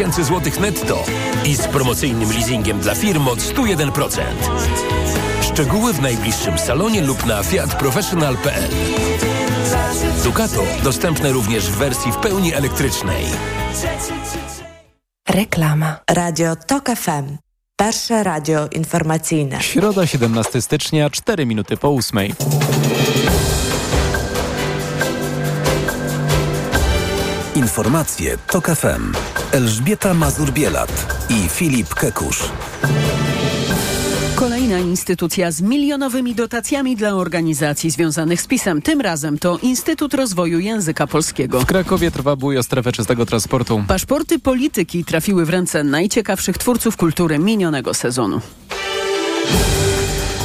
tysięcy złotych netto i z promocyjnym leasingiem dla firm od 101%. Szczegóły w najbliższym salonie lub na fiatprofessional.pl Ducato dostępne również w wersji w pełni elektrycznej. Reklama. Radio TOK FM. Pierwsze radio informacyjne. Środa 17 stycznia, 4 minuty po 8. Informacje TOK FM. Elżbieta Mazur-Bielat i Filip Kekusz. Kolejna instytucja z milionowymi dotacjami dla organizacji związanych z PiSem. Tym razem to Instytut Rozwoju Języka Polskiego. W Krakowie trwa bój o strefę czystego transportu. Paszporty polityki trafiły w ręce najciekawszych twórców kultury minionego sezonu.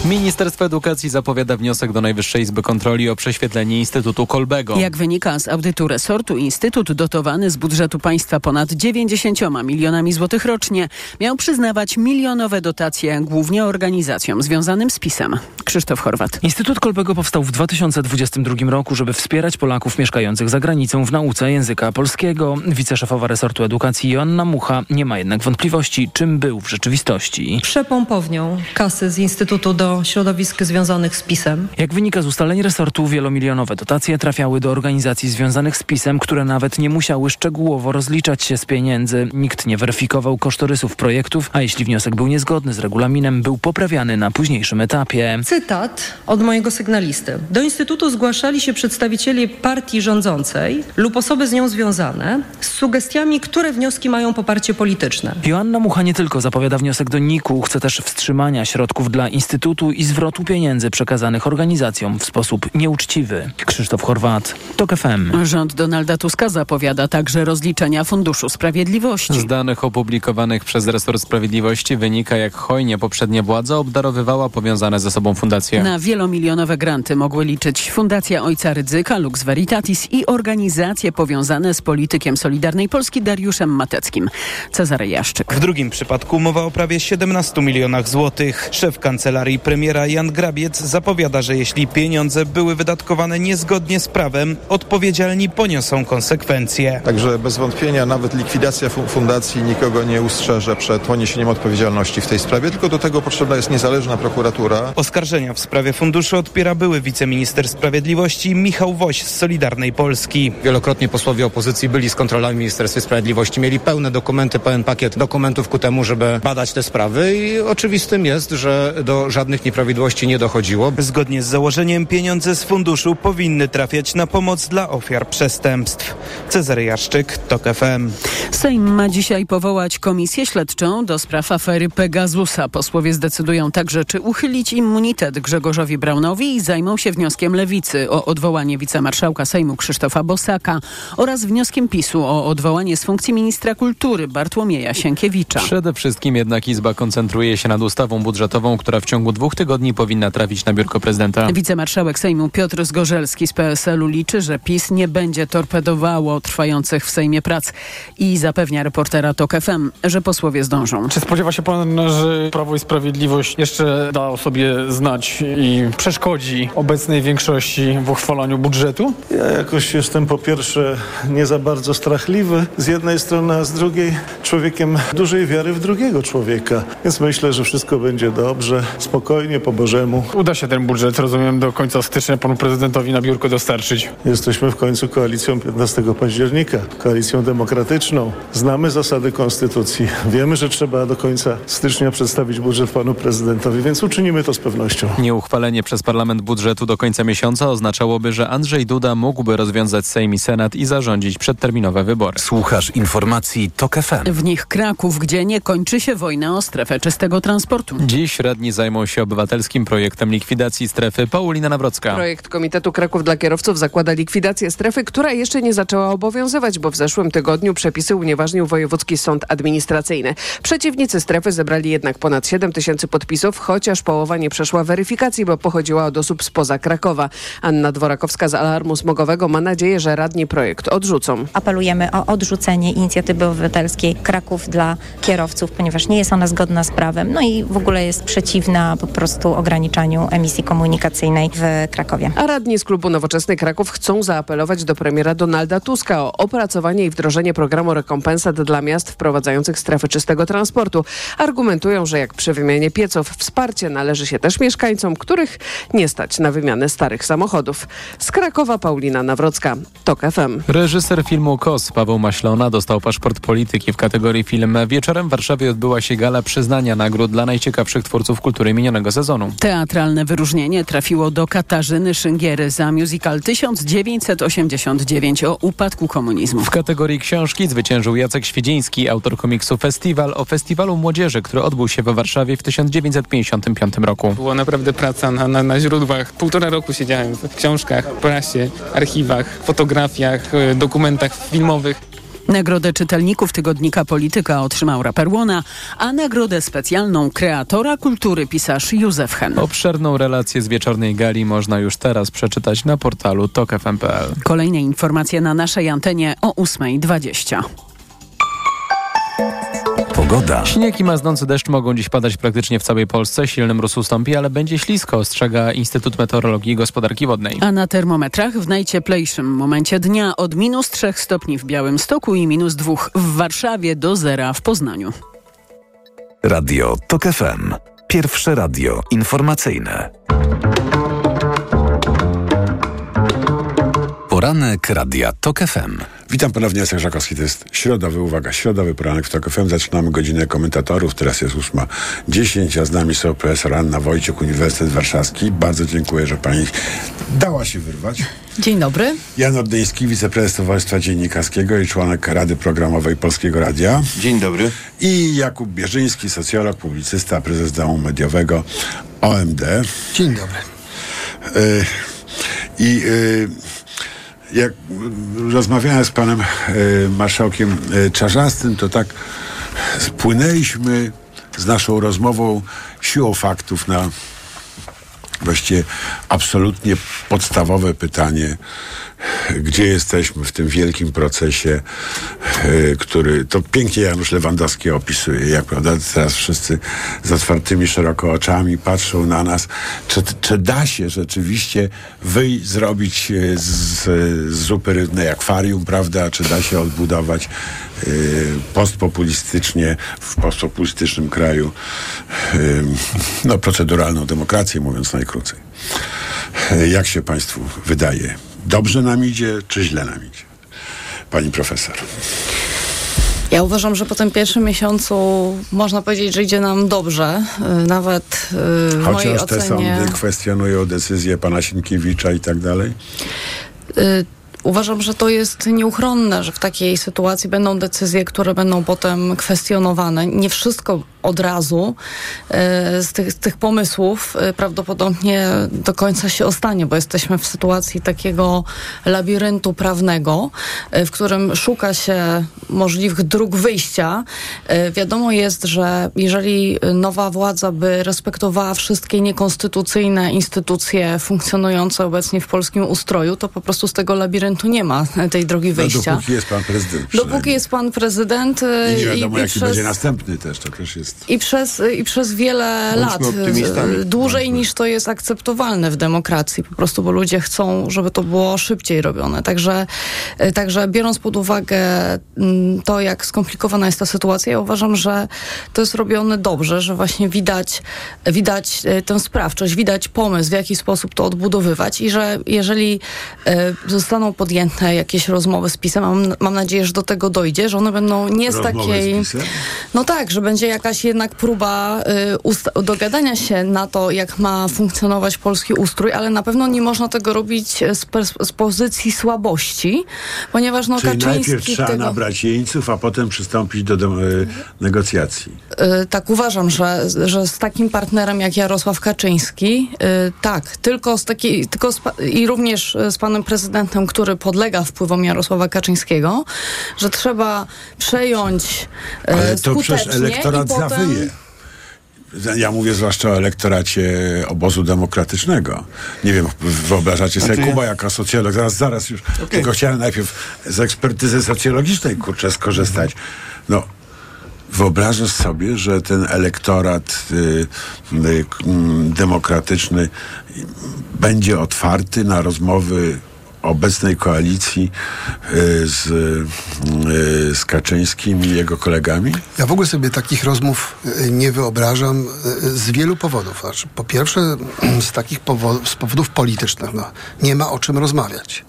Ministerstwo Edukacji zapowiada wniosek do Najwyższej Izby Kontroli o prześwietlenie Instytutu Kolbego. Jak wynika z audytu resortu, Instytut dotowany z budżetu państwa ponad 90 milionami złotych rocznie miał przyznawać milionowe dotacje głównie organizacjom związanym z PiSem. Krzysztof Chorwat. Instytut Kolbego powstał w 2022 roku, żeby wspierać Polaków mieszkających za granicą w nauce języka polskiego. Wiceszefowa resortu edukacji Joanna Mucha nie ma jednak wątpliwości, czym był w rzeczywistości. Przepompownią kasy z Instytutu do środowisk związanych z PiSem. Jak wynika z ustaleń resortu, wielomilionowe dotacje trafiały do organizacji związanych z PiSem, które nawet nie musiały szczegółowo rozliczać się z pieniędzy. Nikt nie weryfikował kosztorysów projektów, a jeśli wniosek był niezgodny z regulaminem, był poprawiany na późniejszym etapie. Cytat od mojego sygnalisty. Do Instytutu zgłaszali się przedstawiciele partii rządzącej lub osoby z nią związane z sugestiami, które wnioski mają poparcie polityczne. Joanna Mucha nie tylko zapowiada wniosek do NIK-u, chce też wstrzymania środków dla Instytutu i zwrotu pieniędzy przekazanych organizacjom w sposób nieuczciwy. Krzysztof Chorwat, TOK FM. Rząd Donalda Tuska zapowiada także rozliczenia Funduszu Sprawiedliwości. Z danych opublikowanych przez resort Sprawiedliwości wynika, jak hojnie poprzednia władza obdarowywała powiązane ze sobą fundacje. Na wielomilionowe granty mogły liczyć Fundacja Ojca Rydzyka, Lux Veritatis i organizacje powiązane z politykiem Solidarnej Polski Dariuszem Mateckim. Cezary Jaszczyk. W drugim przypadku mowa o prawie 17 milionach złotych. Szef kancelarii premiera Jan Grabiec zapowiada, że jeśli pieniądze były wydatkowane niezgodnie z prawem, odpowiedzialni poniosą konsekwencje. Także bez wątpienia nawet likwidacja fundacji nikogo nie ustrzeże przed poniesieniem odpowiedzialności w tej sprawie, tylko do tego potrzebna jest niezależna prokuratura. Oskarżenia w sprawie funduszu odpiera były wiceminister sprawiedliwości Michał Woś z Solidarnej Polski. Wielokrotnie posłowie opozycji byli z kontrolami w Ministerstwie Sprawiedliwości, mieli pełne dokumenty, pełen pakiet dokumentów ku temu, żeby badać te sprawy i oczywistym jest, że do żadnych nieprawidłowości nie dochodziło. Zgodnie z założeniem pieniądze z funduszu powinny trafiać na pomoc dla ofiar przestępstw. Cezary Jaszczyk, TOK FM. Sejm ma dzisiaj powołać komisję śledczą do spraw afery Pegasusa. Posłowie zdecydują także, czy uchylić immunitet Grzegorzowi Braunowi i zajmą się wnioskiem Lewicy o odwołanie wicemarszałka Sejmu Krzysztofa Bosaka oraz wnioskiem PiSu o odwołanie z funkcji ministra kultury Bartłomieja Sienkiewicza. Przede wszystkim jednak Izba koncentruje się nad ustawą budżetową, która w ciągu dwóch tygodni powinna trafić na biurko prezydenta. Wicemarszałek Sejmu Piotr Zgorzelski z PSL-u liczy, że PiS nie będzie torpedowało trwających w Sejmie prac i zapewnia reportera TOK FM, że posłowie zdążą. Czy spodziewa się pan, że Prawo i Sprawiedliwość jeszcze da o sobie znać i przeszkodzi obecnej większości w uchwalaniu budżetu? Ja jakoś jestem po pierwsze nie za bardzo strachliwy z jednej strony, a z drugiej człowiekiem dużej wiary w drugiego człowieka. Więc myślę, że wszystko będzie dobrze, spokojnie, po Bożemu. Uda się ten budżet, rozumiem, do końca stycznia panu prezydentowi na biurko dostarczyć. Jesteśmy w końcu koalicją 15 października, koalicją demokratyczną. Znamy zasady konstytucji. Wiemy, że trzeba do końca stycznia przedstawić budżet panu prezydentowi, więc uczynimy to z pewnością. Nieuchwalenie przez parlament budżetu do końca miesiąca oznaczałoby, że Andrzej Duda mógłby rozwiązać Sejm i Senat i zarządzić przedterminowe wybory. Słuchasz informacji TOK FM. W nich Kraków, gdzie nie kończy się wojna o strefę czystego transportu. Dziś radni zajmą się obywatelskim projektem likwidacji strefy. Paulina Nawrocka. Projekt Komitetu Kraków dla Kierowców zakłada likwidację strefy, która jeszcze nie zaczęła obowiązywać, bo w zeszłym tygodniu przepisy unieważnił Wojewódzki Sąd Administracyjny. Przeciwnicy strefy zebrali jednak ponad 7 tysięcy podpisów, chociaż połowa nie przeszła weryfikacji, bo pochodziła od osób spoza Krakowa. Anna Dworakowska z Alarmu Smogowego ma nadzieję, że radni projekt odrzucą. Apelujemy o odrzucenie inicjatywy obywatelskiej Kraków dla kierowców, ponieważ nie jest ona zgodna z prawem, no i w ogóle jest przeciwna po prostu ograniczaniu emisji komunikacyjnej w Krakowie. A radni z klubu Nowoczesny Kraków chcą zaapelować do premiera Donalda Tuska o opracowanie i wdrożenie programu rekompensat dla miast wprowadzających strefy czystego transportu. Argumentują, że jak przy wymianie pieców wsparcie należy się też mieszkańcom, których nie stać na wymianę starych samochodów. Z Krakowa Paulina Nawrocka, TOK FM. Reżyser filmu KOS Paweł Maślona dostał paszport polityki w kategorii film. Wieczorem w Warszawie odbyła się gala przyznania nagród dla najciekawszych twórców kultury minionego sezonu. Teatralne wyróżnienie trafiło do Katarzyny Szyngiery za musical 1989 o upadku komunizmu. W kategorii książki zwyciężył Jacek Świedziński, autor komiksu Festiwal o Festiwalu Młodzieży, który odbył się we Warszawie w 1955 roku. Była naprawdę praca na, na, na źródłach. Półtora roku siedziałem w książkach, prasie, archiwach, fotografiach, e, dokumentach filmowych. Nagrodę czytelników tygodnika Polityka otrzymał raper Łona, a nagrodę specjalną kreatora kultury pisarz Józef Hen. Obszerną relację z wieczornej gali można już teraz przeczytać na portalu tokefm.pl. Kolejne informacje na naszej antenie o 8.20. Pogoda. Śnieg i maznący deszcz mogą dziś padać praktycznie w całej Polsce. Silny mróz ustąpi, ale będzie ślisko, ostrzega Instytut Meteorologii i Gospodarki Wodnej. A na termometrach w najcieplejszym momencie dnia od minus 3 stopni w Białymstoku i minus 2 w Warszawie do zera w Poznaniu. Radio TOK FM. Pierwsze radio informacyjne. Poranek Radia TOK FM. Witam ponownie, Jacek Żakowski. To jest środowy, uwaga, środowy poranek w TOK FM. Zaczynamy godzinę komentatorów. Teraz jest 8.10, a z nami są profesor Anna Wojciuk, Uniwersytet Warszawski. Bardzo dziękuję, że pani dała się wyrwać. Dzień dobry. Jan Oddyński, wiceprezes Towarzystwa Dziennikarskiego i członek Rady Programowej Polskiego Radia. Dzień dobry. I Jakub Bierzyński, socjolog, publicysta, prezes domu mediowego OMD. Dzień dobry. Y, I y, jak rozmawiałem z panem y, marszałkiem y, Czarzastym, to tak spłynęliśmy z naszą rozmową siłą faktów na właściwie absolutnie podstawowe pytanie, gdzie jesteśmy w tym wielkim procesie, yy, który to pięknie Janusz Lewandowski opisuje, jak prawda teraz wszyscy z otwartymi szeroko oczami patrzą na nas, czy, czy da się rzeczywiście wyjść, zrobić z, z zupy rybnej akwarium, prawda, czy da się odbudować postpopulistycznie w postpopulistycznym kraju yy, no, proceduralną demokrację, mówiąc najkrócej. Jak się Państwu wydaje? Dobrze nam idzie, czy źle nam idzie? Pani profesor. Ja uważam, że po tym pierwszym miesiącu można powiedzieć, że idzie nam dobrze. Nawet w Chociaż mojej te ocenie... sądy kwestionują decyzję pana Sienkiewicza i tak dalej? Uważam, że to jest nieuchronne, że w takiej sytuacji będą decyzje, które będą potem kwestionowane. Nie wszystko od razu e, z tych, z tych pomysłów e, prawdopodobnie do końca się ostanie, bo jesteśmy w sytuacji takiego labiryntu prawnego, e, w którym szuka się możliwych dróg wyjścia. Wiadomo jest, że jeżeli nowa władza by respektowała wszystkie niekonstytucyjne instytucje funkcjonujące obecnie w polskim ustroju, to po prostu z tego labiryntu nie ma tej drogi No, wyjścia. dopóki jest pan prezydent. Dopóki jest pan prezydent e, I nie wiadomo, i jaki przez- będzie następny też, to też jest... i przez, I przez wiele Bądźmy lat, optymistami. e, dłużej niż to jest akceptowalne w demokracji, po prostu, bo ludzie chcą, żeby to było szybciej robione. Także, e, także biorąc pod uwagę to, jak skomplikowana jest ta sytuacja, ja uważam, że to jest robione dobrze, że właśnie widać, widać e, tę sprawczość, widać pomysł, w jaki sposób to odbudowywać i że jeżeli e, zostaną podjęte jakieś rozmowy z PiSem, mam, mam nadzieję, że do tego dojdzie, że one będą nie z Rozmowy takiej... z? No tak, że będzie jakaś jednak próba y, ust- dogadania się na to, jak ma funkcjonować polski ustrój, ale na pewno nie można tego robić z, pers- z pozycji słabości, ponieważ no Czyli Kaczyński najpierw trzeba tego... nabrać jeńców, a potem przystąpić do, do e, negocjacji. Y, tak uważam, że, że z takim partnerem jak Jarosław Kaczyński, y, tak, tylko z takiej, tylko z, pa- i również y, z panem prezydentem, który podlega wpływom Jarosława Kaczyńskiego, że trzeba przejąć y, Ale to przecież elektorat potem... zawyje. Ja mówię zwłaszcza o elektoracie obozu demokratycznego. Nie wiem, wyobrażacie sobie Kuba jako socjolog. Zaraz, zaraz już. Tylko chciałem najpierw z ekspertyzy socjologicznej, kurczę, skorzystać. No, wyobrażasz sobie, że ten elektorat y, y, mm, demokratyczny będzie otwarty na rozmowy obecnej koalicji y, z, y, z Kaczyńskim i jego kolegami? Ja w ogóle sobie takich rozmów y, nie wyobrażam z wielu powodów. Znaczy, po pierwsze, z takich powodów, z powodów politycznych. No, nie ma o czym rozmawiać.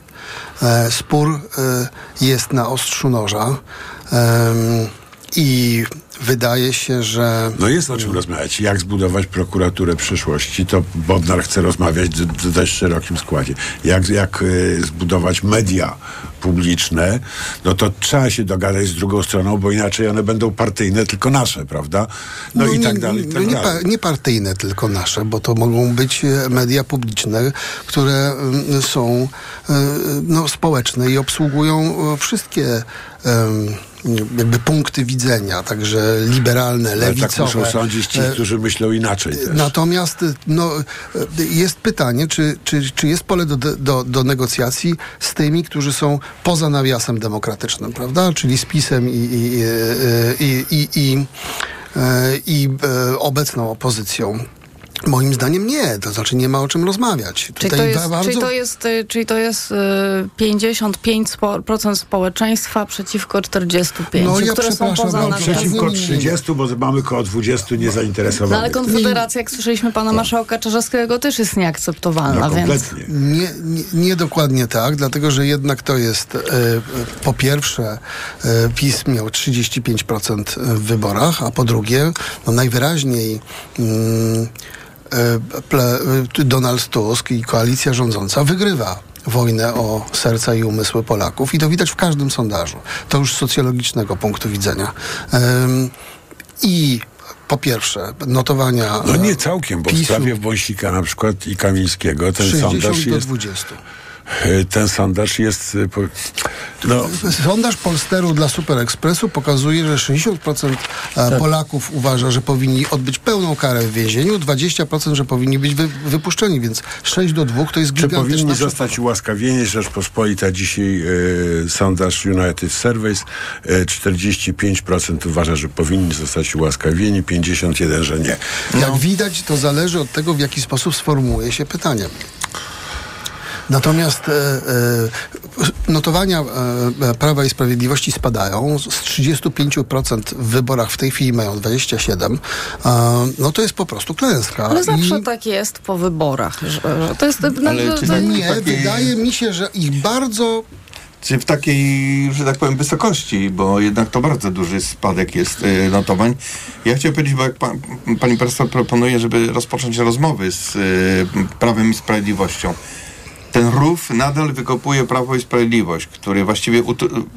E, Spór jest na ostrzu noża i wydaje się, że... No jest o czym rozmawiać. Jak zbudować prokuraturę przyszłości, to Bodnar chce rozmawiać w dość szerokim składzie. Jak, jak y, zbudować media publiczne, no to trzeba się dogadać z drugą stroną, bo inaczej one będą partyjne, tylko nasze, prawda? No, i nie, tak dalej, i tak nie, dalej. pa- nie partyjne, tylko nasze, bo to mogą być e, media publiczne, które mm, są e, no, społeczne i obsługują e, wszystkie em, jakby punkty widzenia, także liberalne, Ale lewicowe. tak muszą sądzić ci, E, którzy myślą inaczej też. Natomiast no, e, jest pytanie, czy, czy, czy jest pole do, do, do negocjacji z tymi, którzy są poza nawiasem demokratycznym, prawda? Czyli z PiSem i, i, e, i, i, i, i obecną opozycją. Moim zdaniem nie, to znaczy nie ma o czym rozmawiać. Czyli to, jest, ba- bardzo... czyli to jest, y, czyli to jest y, 55% społeczeństwa przeciwko 45%, No, ja które są poza no. Przeciwko 30, bo mamy koło 20 No niezainteresowanych. ale Konfederacja, jak słyszeliśmy pana marszałka Czarzastego, też jest nieakceptowalna, No, więc... kompletnie. Nie, nie, nie dokładnie tak, dlatego że jednak to jest e, po pierwsze e, PiS miał 35% w wyborach, a po drugie no najwyraźniej mm, Donald Tusk i koalicja rządząca wygrywa wojnę o serca i umysły Polaków i to widać w każdym sondażu. To już z socjologicznego punktu widzenia. I po pierwsze, notowania. No nie e, całkiem, bo w PiSu sprawie Wąsika na przykład i Kamińskiego ten 60 sondaż do jest... 20. e, Ten sondaż jest... e, No, Sondaż Polsteru dla Super Expressu pokazuje, że 60% e, Tak. Polaków uważa, że powinni odbyć pełną karę w więzieniu, 20% że powinni być wy, wypuszczeni, więc 6 do 2 to jest Czy gigantyczna powinni przewaga. zostać ułaskawieni? Rzeczpospolita dzisiaj e, sondaż United Surveys e, 45% uważa, że powinni zostać ułaskawieni, 51% że nie. Jak widać, to zależy od tego, w jaki sposób sformułuje się pytanie. Natomiast e, e, notowania e, Prawa i Sprawiedliwości spadają. Z 35% w wyborach w tej chwili mają 27. E, no to jest po prostu klęska. Ale zawsze I- tak jest po wyborach, że, że to jest... No, to, to, tak- Nie, takiej- wydaje mi się, że ich bardzo Czy w takiej, że tak powiem, wysokości, bo jednak to bardzo duży spadek jest notowań. Ja chciałem powiedzieć, bo jak pan, pani profesor proponuje, żeby rozpocząć rozmowy z e, Prawem i Sprawiedliwością. Ten rów nadal wykopuje Prawo i Sprawiedliwość, który właściwie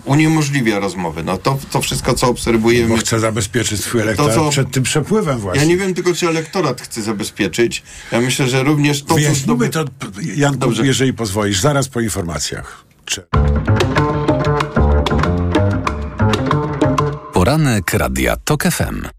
uniemożliwia rozmowy. No to, to wszystko, co obserwujemy... Bo chce zabezpieczyć swój elektorat co- przed tym przepływem właśnie. Ja nie wiem tylko, czy elektorat chce zabezpieczyć. Ja myślę, że również to, zdoby- to, Janku, Dobrze. jeżeli pozwolisz, zaraz po informacjach. Czy... Poranek Radia TOK FM.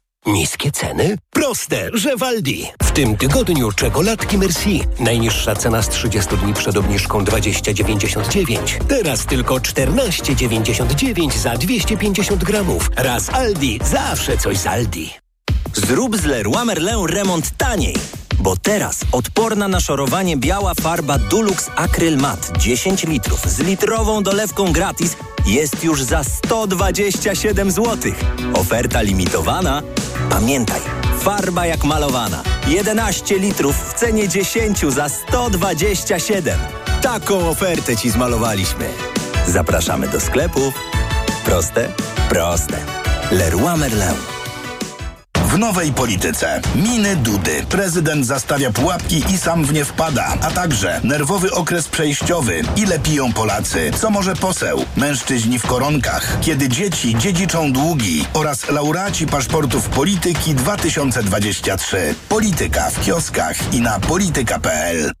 Niskie ceny? Proste, że w Aldi. W tym tygodniu czekoladki Merci. Najniższa cena z 30 dni przed obniżką 20,99. Teraz tylko 14,99 za 250 gramów. Raz Aldi, zawsze coś z Aldi. Zrób z Leroy Merlin remont taniej. Bo teraz odporna na szorowanie biała farba Dulux Acryl Matte 10 litrów z litrową dolewką gratis jest już za 127 zł. Oferta limitowana. Pamiętaj, farba jak malowana. 11 litrów w cenie 10 za 127. Taką ofertę Ci zmalowaliśmy. Zapraszamy do sklepów. Proste? Proste. Leroy Merlin. W nowej polityce. Miny Dudy. Prezydent zastawia pułapki i sam w nie wpada. A także nerwowy okres przejściowy. Ile piją Polacy? Co może poseł? Mężczyźni w koronkach. Kiedy dzieci dziedziczą długi. Oraz laureaci paszportów polityki 2023. Polityka w kioskach i na polityka.pl.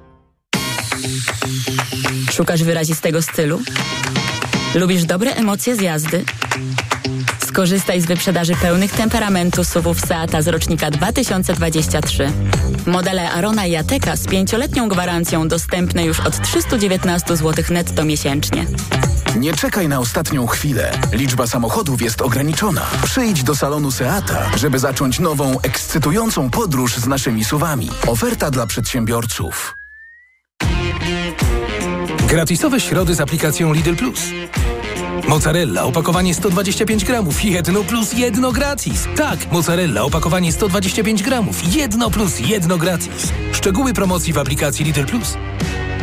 Szukasz wyrazistego stylu? Lubisz dobre emocje z jazdy? Skorzystaj z wyprzedaży pełnych temperamentu SUVów Seata z rocznika 2023. Modele Arona i Ateka z pięcioletnią gwarancją dostępne już od 319 zł netto miesięcznie. Nie czekaj na ostatnią chwilę. Liczba samochodów jest ograniczona. Przyjdź do salonu Seata, żeby zacząć nową, ekscytującą podróż z naszymi suwami. Oferta dla przedsiębiorców. Gratisowe środy z aplikacją Lidl Plus. Mozzarella, opakowanie 125 gramów, jedno plus jedno gratis. Tak, mozzarella, opakowanie 125 gramów, jedno plus jedno gratis. Szczegóły promocji w aplikacji Lidl Plus.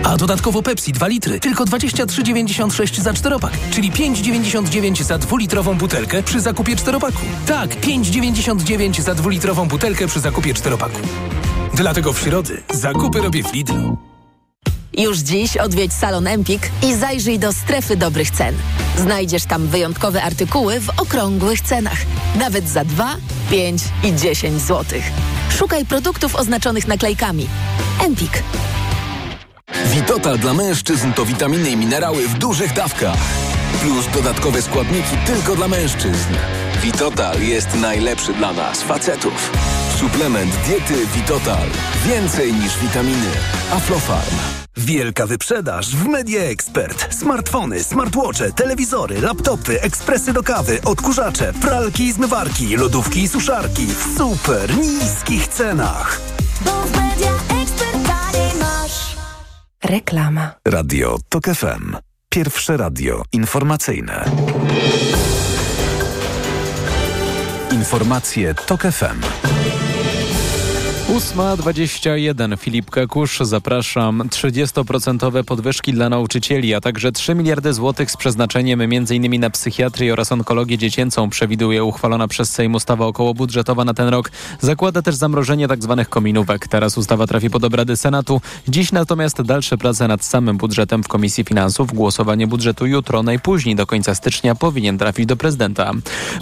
A dodatkowo Pepsi 2 litry, tylko 23,96 za czteropak, czyli 5,99 za dwulitrową butelkę przy zakupie czteropaku. Tak, 5,99 za dwulitrową butelkę przy zakupie czteropaku. Dlatego w środy zakupy robię w Lidlu. Już dziś odwiedź salon Empik i zajrzyj do strefy dobrych cen. Znajdziesz tam wyjątkowe artykuły w okrągłych cenach. Nawet za 2, 5 i 10 zł. Szukaj produktów oznaczonych naklejkami. Empik. Witotal dla mężczyzn to witaminy i minerały w dużych dawkach. Plus dodatkowe składniki tylko dla mężczyzn. Witotal jest najlepszy dla nas, facetów. Suplement diety Witotal. Więcej niż witaminy. Aflofarm. Wielka wyprzedaż w Media Expert. Smartfony, smartwatche, telewizory, laptopy, ekspresy do kawy, odkurzacze, pralki i zmywarki, lodówki i suszarki w super niskich cenach. Bo w Media Expert masz. Reklama. Radio TOK FM. Pierwsze radio informacyjne. Informacje TOK FM. 8.21 Filip Kekusz, zapraszam. 30% podwyżki dla nauczycieli, a także 3 miliardy złotych z przeznaczeniem m.in. na psychiatrię oraz onkologię dziecięcą przewiduje uchwalona przez Sejm ustawa okołobudżetowa na ten rok. Zakłada też zamrożenie tzw. Tak kominówek. Teraz ustawa trafi pod obrady Senatu. Dziś natomiast dalsze prace nad samym budżetem w Komisji Finansów. Głosowanie budżetu jutro, najpóźniej do końca stycznia powinien trafić do prezydenta.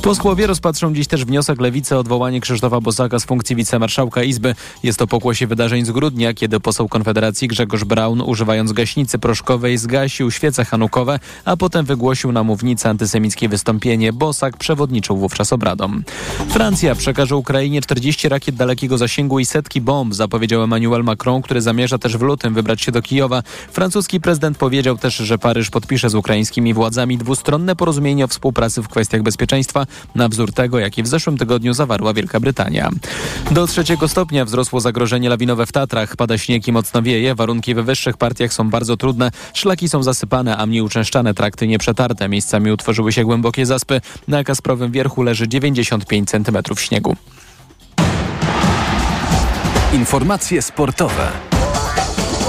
Posłowie rozpatrzą dziś też wniosek Lewicy o odwołanie Krzysztofa Bosaka z funkcji wicemarszałka Izby. Jest to pokłosie wydarzeń z grudnia, kiedy poseł Konfederacji Grzegorz Braun, używając gaśnicy proszkowej, zgasił świece hanukowe, a potem wygłosił na mównicy antysemickie wystąpienie. Bosak przewodniczył wówczas obradom. Francja przekaże Ukrainie 40 rakiet dalekiego zasięgu i setki bomb, zapowiedział Emmanuel Macron, który zamierza też w lutym wybrać się do Kijowa. Francuski prezydent powiedział też, że Paryż podpisze z ukraińskimi władzami dwustronne porozumienie o współpracy w kwestiach bezpieczeństwa, na wzór tego, jaki w zeszłym tygodniu zawarła Wielka Brytania. Do trzeciego stopnia wzrosło zagrożenie lawinowe w Tatrach. Pada śnieg i mocno wieje. Warunki we wyższych partiach są bardzo trudne. Szlaki są zasypane, a mniej uczęszczane, trakty nieprzetarte. Miejscami utworzyły się głębokie zaspy. Na Kasprowym Wierchu leży 95 cm śniegu. Informacje sportowe.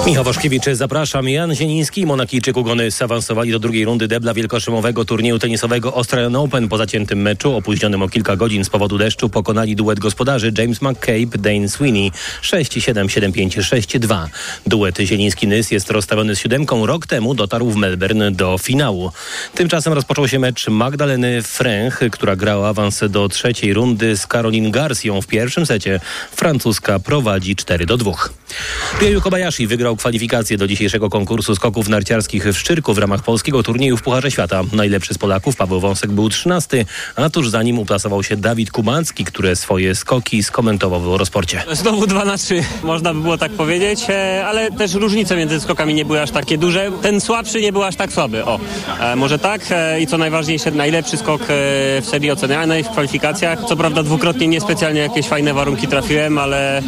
Michał Waszkiewicz, zapraszam. Jan Zieniński i Monakijczyk Ugony zaawansowali do drugiej rundy debla wielkoszymowego turnieju tenisowego Australian Open. Po zaciętym meczu, opóźnionym o kilka godzin z powodu deszczu, pokonali duet gospodarzy James McCabe, Dane Sweeney 6-7, 7-5, 6-2. Duet Zieliński-Nys jest rozstawiony z siódemką. Rok temu dotarł w Melbourne do finału. Tymczasem rozpoczął się mecz Magdaleny Fręch, która grała awans do trzeciej rundy z Caroline Garcją w pierwszym secie. Francuska prowadzi 4 do 2. Ryoyu Kobayashi wygrał rozpoczął kwalifikacje do dzisiejszego konkursu skoków narciarskich w Szczyrku w ramach polskiego turnieju w Pucharze Świata. Najlepszy z Polaków, Paweł Wąsek, był 13, a tuż za nim uplasował się Dawid Kubacki, który swoje skoki skomentował w Eurosporcie. Znowu 2 na 3, można by było tak powiedzieć, e, ale też różnice między skokami nie były aż takie duże. Ten słabszy nie był aż tak słaby, o, e, może tak. E, I co najważniejsze, najlepszy skok w serii ocenianej, w kwalifikacjach. Co prawda dwukrotnie niespecjalnie jakieś fajne warunki trafiłem, ale,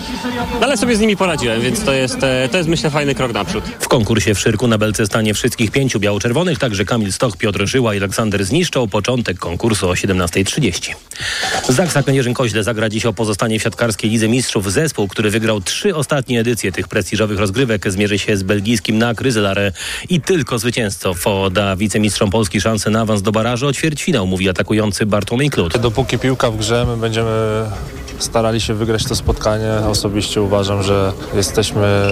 ale sobie z nimi poradziłem, więc to jest, to jest myślę fajny krok naprzód. W konkursie w Szyrku na belce stanie wszystkich pięciu biało-czerwonych, także Kamil Stoch, Piotr Żyła i Aleksander Zniszczą. Początek konkursu o 17.30. Zaksa Kędzierzyn-Koźle zagra dziś o pozostanie w siatkarskiej Lidze Mistrzów. Zespół, który wygrał trzy ostatnie edycje tych prestiżowych rozgrywek, zmierzy się z belgijskim na Kryzelare i tylko zwycięzcą da wicemistrzom Polski szansę na awans do barażu o ćwierćfinał, mówi atakujący Bartłomiej Klut. Dopóki piłka w grze, my będziemy starali się wygrać to spotkanie. Osobiście uważam, że jesteśmy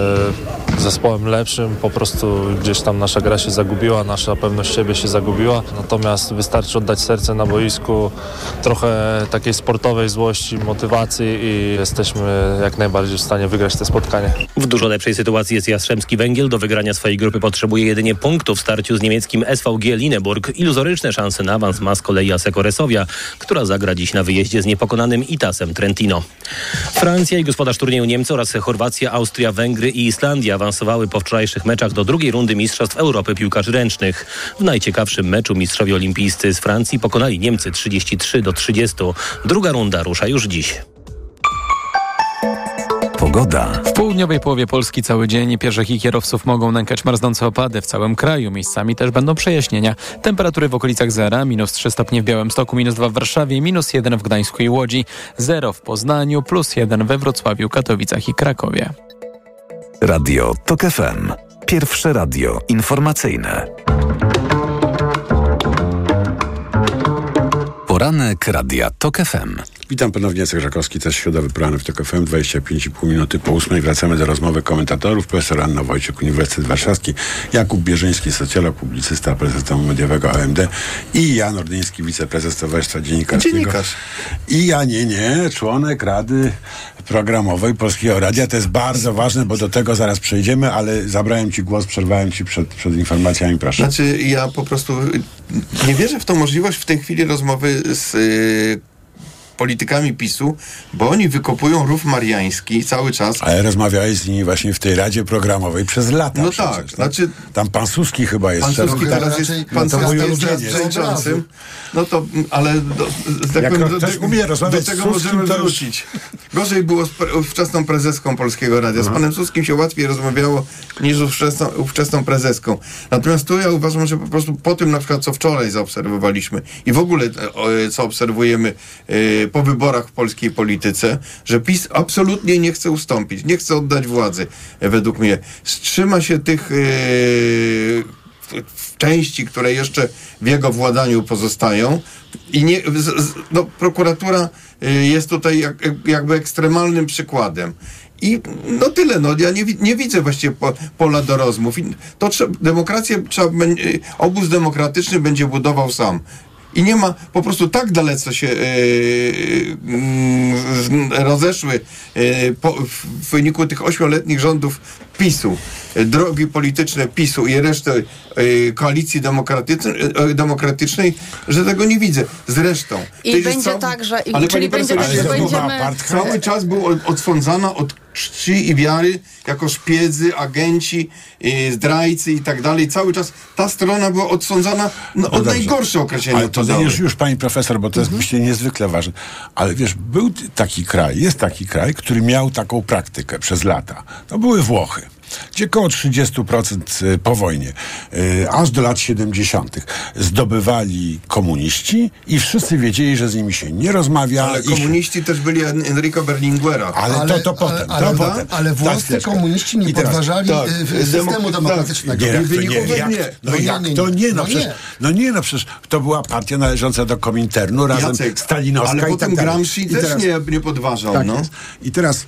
zespołem lepszym. Po prostu gdzieś tam nasza gra się zagubiła, nasza pewność siebie się zagubiła. Natomiast wystarczy oddać serce na boisku, trochę takiej sportowej złości, motywacji i jesteśmy jak najbardziej w stanie wygrać to spotkanie. W dużo lepszej sytuacji jest Jastrzębski Węgiel. Do wygrania swojej grupy potrzebuje jedynie punktu w starciu z niemieckim SVG Lineburg. Iluzoryczne szanse na awans ma z kolei Aseko Resowia, która zagra dziś na wyjeździe z niepokonanym Itasem Trentino. Francja i gospodarz turnieju Niemcy oraz Chorwacja, Austria, Węgry i Islandia awansowały po wczorajszych meczach do drugiej rundy Mistrzostw Europy Piłkarzy Ręcznych. W najciekawszym meczu mistrzowie olimpijscy z Francji pokonali Niemcy 33 do 30. Druga runda rusza już dziś. Pogoda. W południowej połowie Polski cały dzień pieszych i kierowców mogą nękać marznące opady w całym kraju. Miejscami też będą przejaśnienia. Temperatury w okolicach zera, minus 3 stopnie w Białymstoku, minus 2 w Warszawie, minus 1 w Gdańsku i Łodzi, 0 w Poznaniu, plus 1 we Wrocławiu, Katowicach i Krakowie. Radio TOK FM. Pierwsze radio informacyjne. Poranek Radia TOK FM. Witam ponownie, Jacek Żakowski, też środowy poranek w TOK FM, 25,5 minuty po ósmej. Wracamy do rozmowy komentatorów. Profesor Anna Wojciech, Uniwersytet Warszawski, Jakub Bierzyński, socjolog, publicysta, prezes domu mediowego AMD i Jan Ordyński, wiceprezes Towarzystwa Dziennikarskiego. Dziennikarz. I ja nie, nie, członek Rady Programowej Polskiego Radia. To jest bardzo ważne, bo do tego zaraz przejdziemy, ale zabrałem Ci głos, przerwałem Ci przed, przed informacjami, proszę. Znaczy, ja po prostu nie wierzę w tą możliwość w tej chwili rozmowy z y, politykami PiSu, bo oni wykopują rów mariański cały czas. Ale rozmawiałeś z nimi właśnie w tej Radzie Programowej przez lata. No przecież, tak, znaczy... Tam pan Suski chyba jest. Pan. Suski teraz jest, pan no to mój Suski jest przewodniczącym. No to, ale do, tak Jak powiem, ktoś do, umie do rozmawiać tego z Suskim, możemy to już- wrócić. Gorzej było z pre, ówczesną prezeską Polskiego Radia. Z panem Suskim się łatwiej rozmawiało niż z ówczesną, ówczesną prezeską. Natomiast tu ja uważam, że po prostu po tym na przykład, co wczoraj zaobserwowaliśmy i w ogóle e, e, co obserwujemy e, po wyborach w polskiej polityce, że PiS absolutnie nie chce ustąpić, nie chce oddać władzy, e, według mnie. Wstrzyma się tych e, w części, które jeszcze w jego władaniu pozostają. I nie, no, prokuratura y, jest tutaj jak, jakby ekstremalnym przykładem. I no tyle, no ja nie, nie widzę właściwie po, pola do rozmów. I to trzeba, demokrację trzeba, obóz demokratyczny będzie budował sam. I nie ma, po prostu tak dalece się yy, rozeszły yy, po, w wyniku tych ośmioletnich rządów PiSu, yy, drogi polityczne PiSu i reszty yy, koalicji demokratycznej, yy, demokratycznej, że tego nie widzę. Zresztą. I będzie cał- tak, że- i- ale czyli będzie tak, że będziemy- Cały czas był od- odsądzana od czci i wiary jako szpiedzy, agenci, zdrajcy i tak dalej. Cały czas ta strona była odsądzana no, od dobrze. najgorsze określenia Ale to już, już pani profesor, bo to jest myślę niezwykle ważne. Ale wiesz, był taki kraj, jest taki kraj, który miał taką praktykę przez lata. To były Włochy. Gdzie około 30% y, po wojnie, y, aż do lat 70. zdobywali komuniści i wszyscy wiedzieli, że z nimi się nie rozmawia. Ale ich- komuniści też byli En- Enrico Berlinguera. Ale, to, to potem. ale, to ale, potem. ale włoscy komuniści nie I teraz- podważali tak, systemu demokratycznego. Nie, jak to nie, jak, nie. no No nie, jak nie, to nie, no, no przecież, nie. no nie, no przecież to była partia należąca do Kominternu razem Jacek, stalinowska ale i potem tak dalej. Gramsci też teraz- nie, nie podważał. tak no. jest. I teraz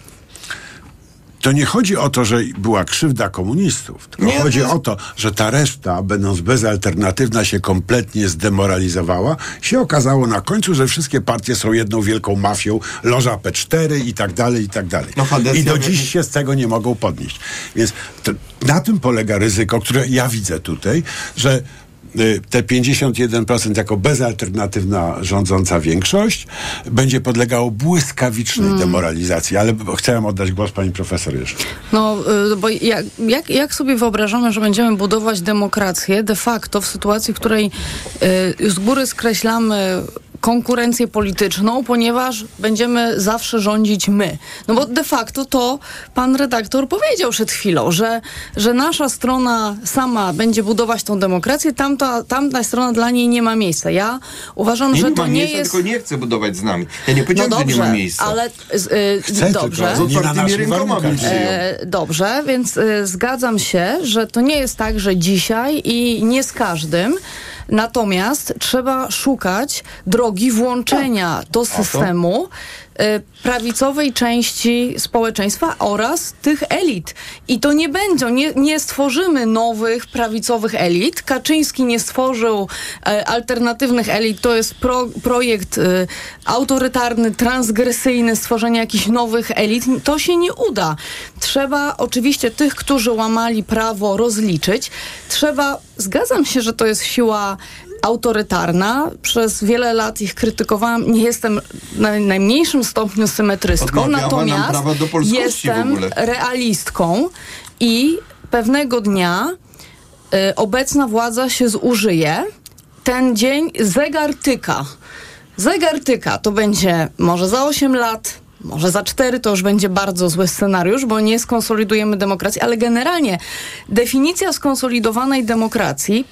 to nie chodzi o to, że była krzywda komunistów, tylko Nie, chodzi o to, że ta reszta, będąc bezalternatywna, się kompletnie zdemoralizowała. Się okazało na końcu, że wszystkie partie są jedną wielką mafią, loża P4 i tak dalej, i tak dalej. No, I do dziś się z tego nie mogą podnieść. Więc to, na tym polega ryzyko, które ja widzę tutaj, że te 51% jako bezalternatywna rządząca większość będzie podlegało błyskawicznej Mm. demoralizacji. Ale chciałem oddać głos pani profesor jeszcze. No, y, bo jak, jak, jak sobie wyobrażamy, że będziemy budować demokrację de facto w sytuacji, w której y, z góry skreślamy konkurencję polityczną, ponieważ będziemy zawsze rządzić my. No bo de facto to pan redaktor powiedział przed chwilą, że, że nasza strona sama będzie budować tą demokrację, tamta, tamta strona dla niej nie ma miejsca. Ja uważam, Nie, że nie to ma nie miejsca, jest... tylko nie chce budować z nami. Ja nie No powiedziałem, że nie dobrze, ma miejsca. ale z, y, Chce dobrze. tylko, z otwartymi przyjął. E, dobrze, więc y, zgadzam się, że to nie jest tak, że dzisiaj i nie z każdym. Natomiast trzeba szukać drogi włączenia do systemu prawicowej części społeczeństwa oraz tych elit. I to nie będzie, nie, nie stworzymy nowych prawicowych elit. Kaczyński nie stworzył e, alternatywnych elit. To jest pro, projekt y, autorytarny, transgresyjny, stworzenia jakichś nowych elit. To się nie uda. Trzeba oczywiście tych, którzy łamali prawo, rozliczyć. Trzeba, zgadzam się, że to jest siła autorytarna. Przez wiele lat ich krytykowałam. Nie jestem na najmniejszym stopniu symetrystką, Odmawiała natomiast jestem realistką i pewnego dnia y, obecna władza się zużyje. Ten dzień zegar tyka. Zegar tyka. To będzie może za 8 lat, może za 4 to już będzie bardzo zły scenariusz, bo nie skonsolidujemy demokracji, ale generalnie definicja skonsolidowanej demokracji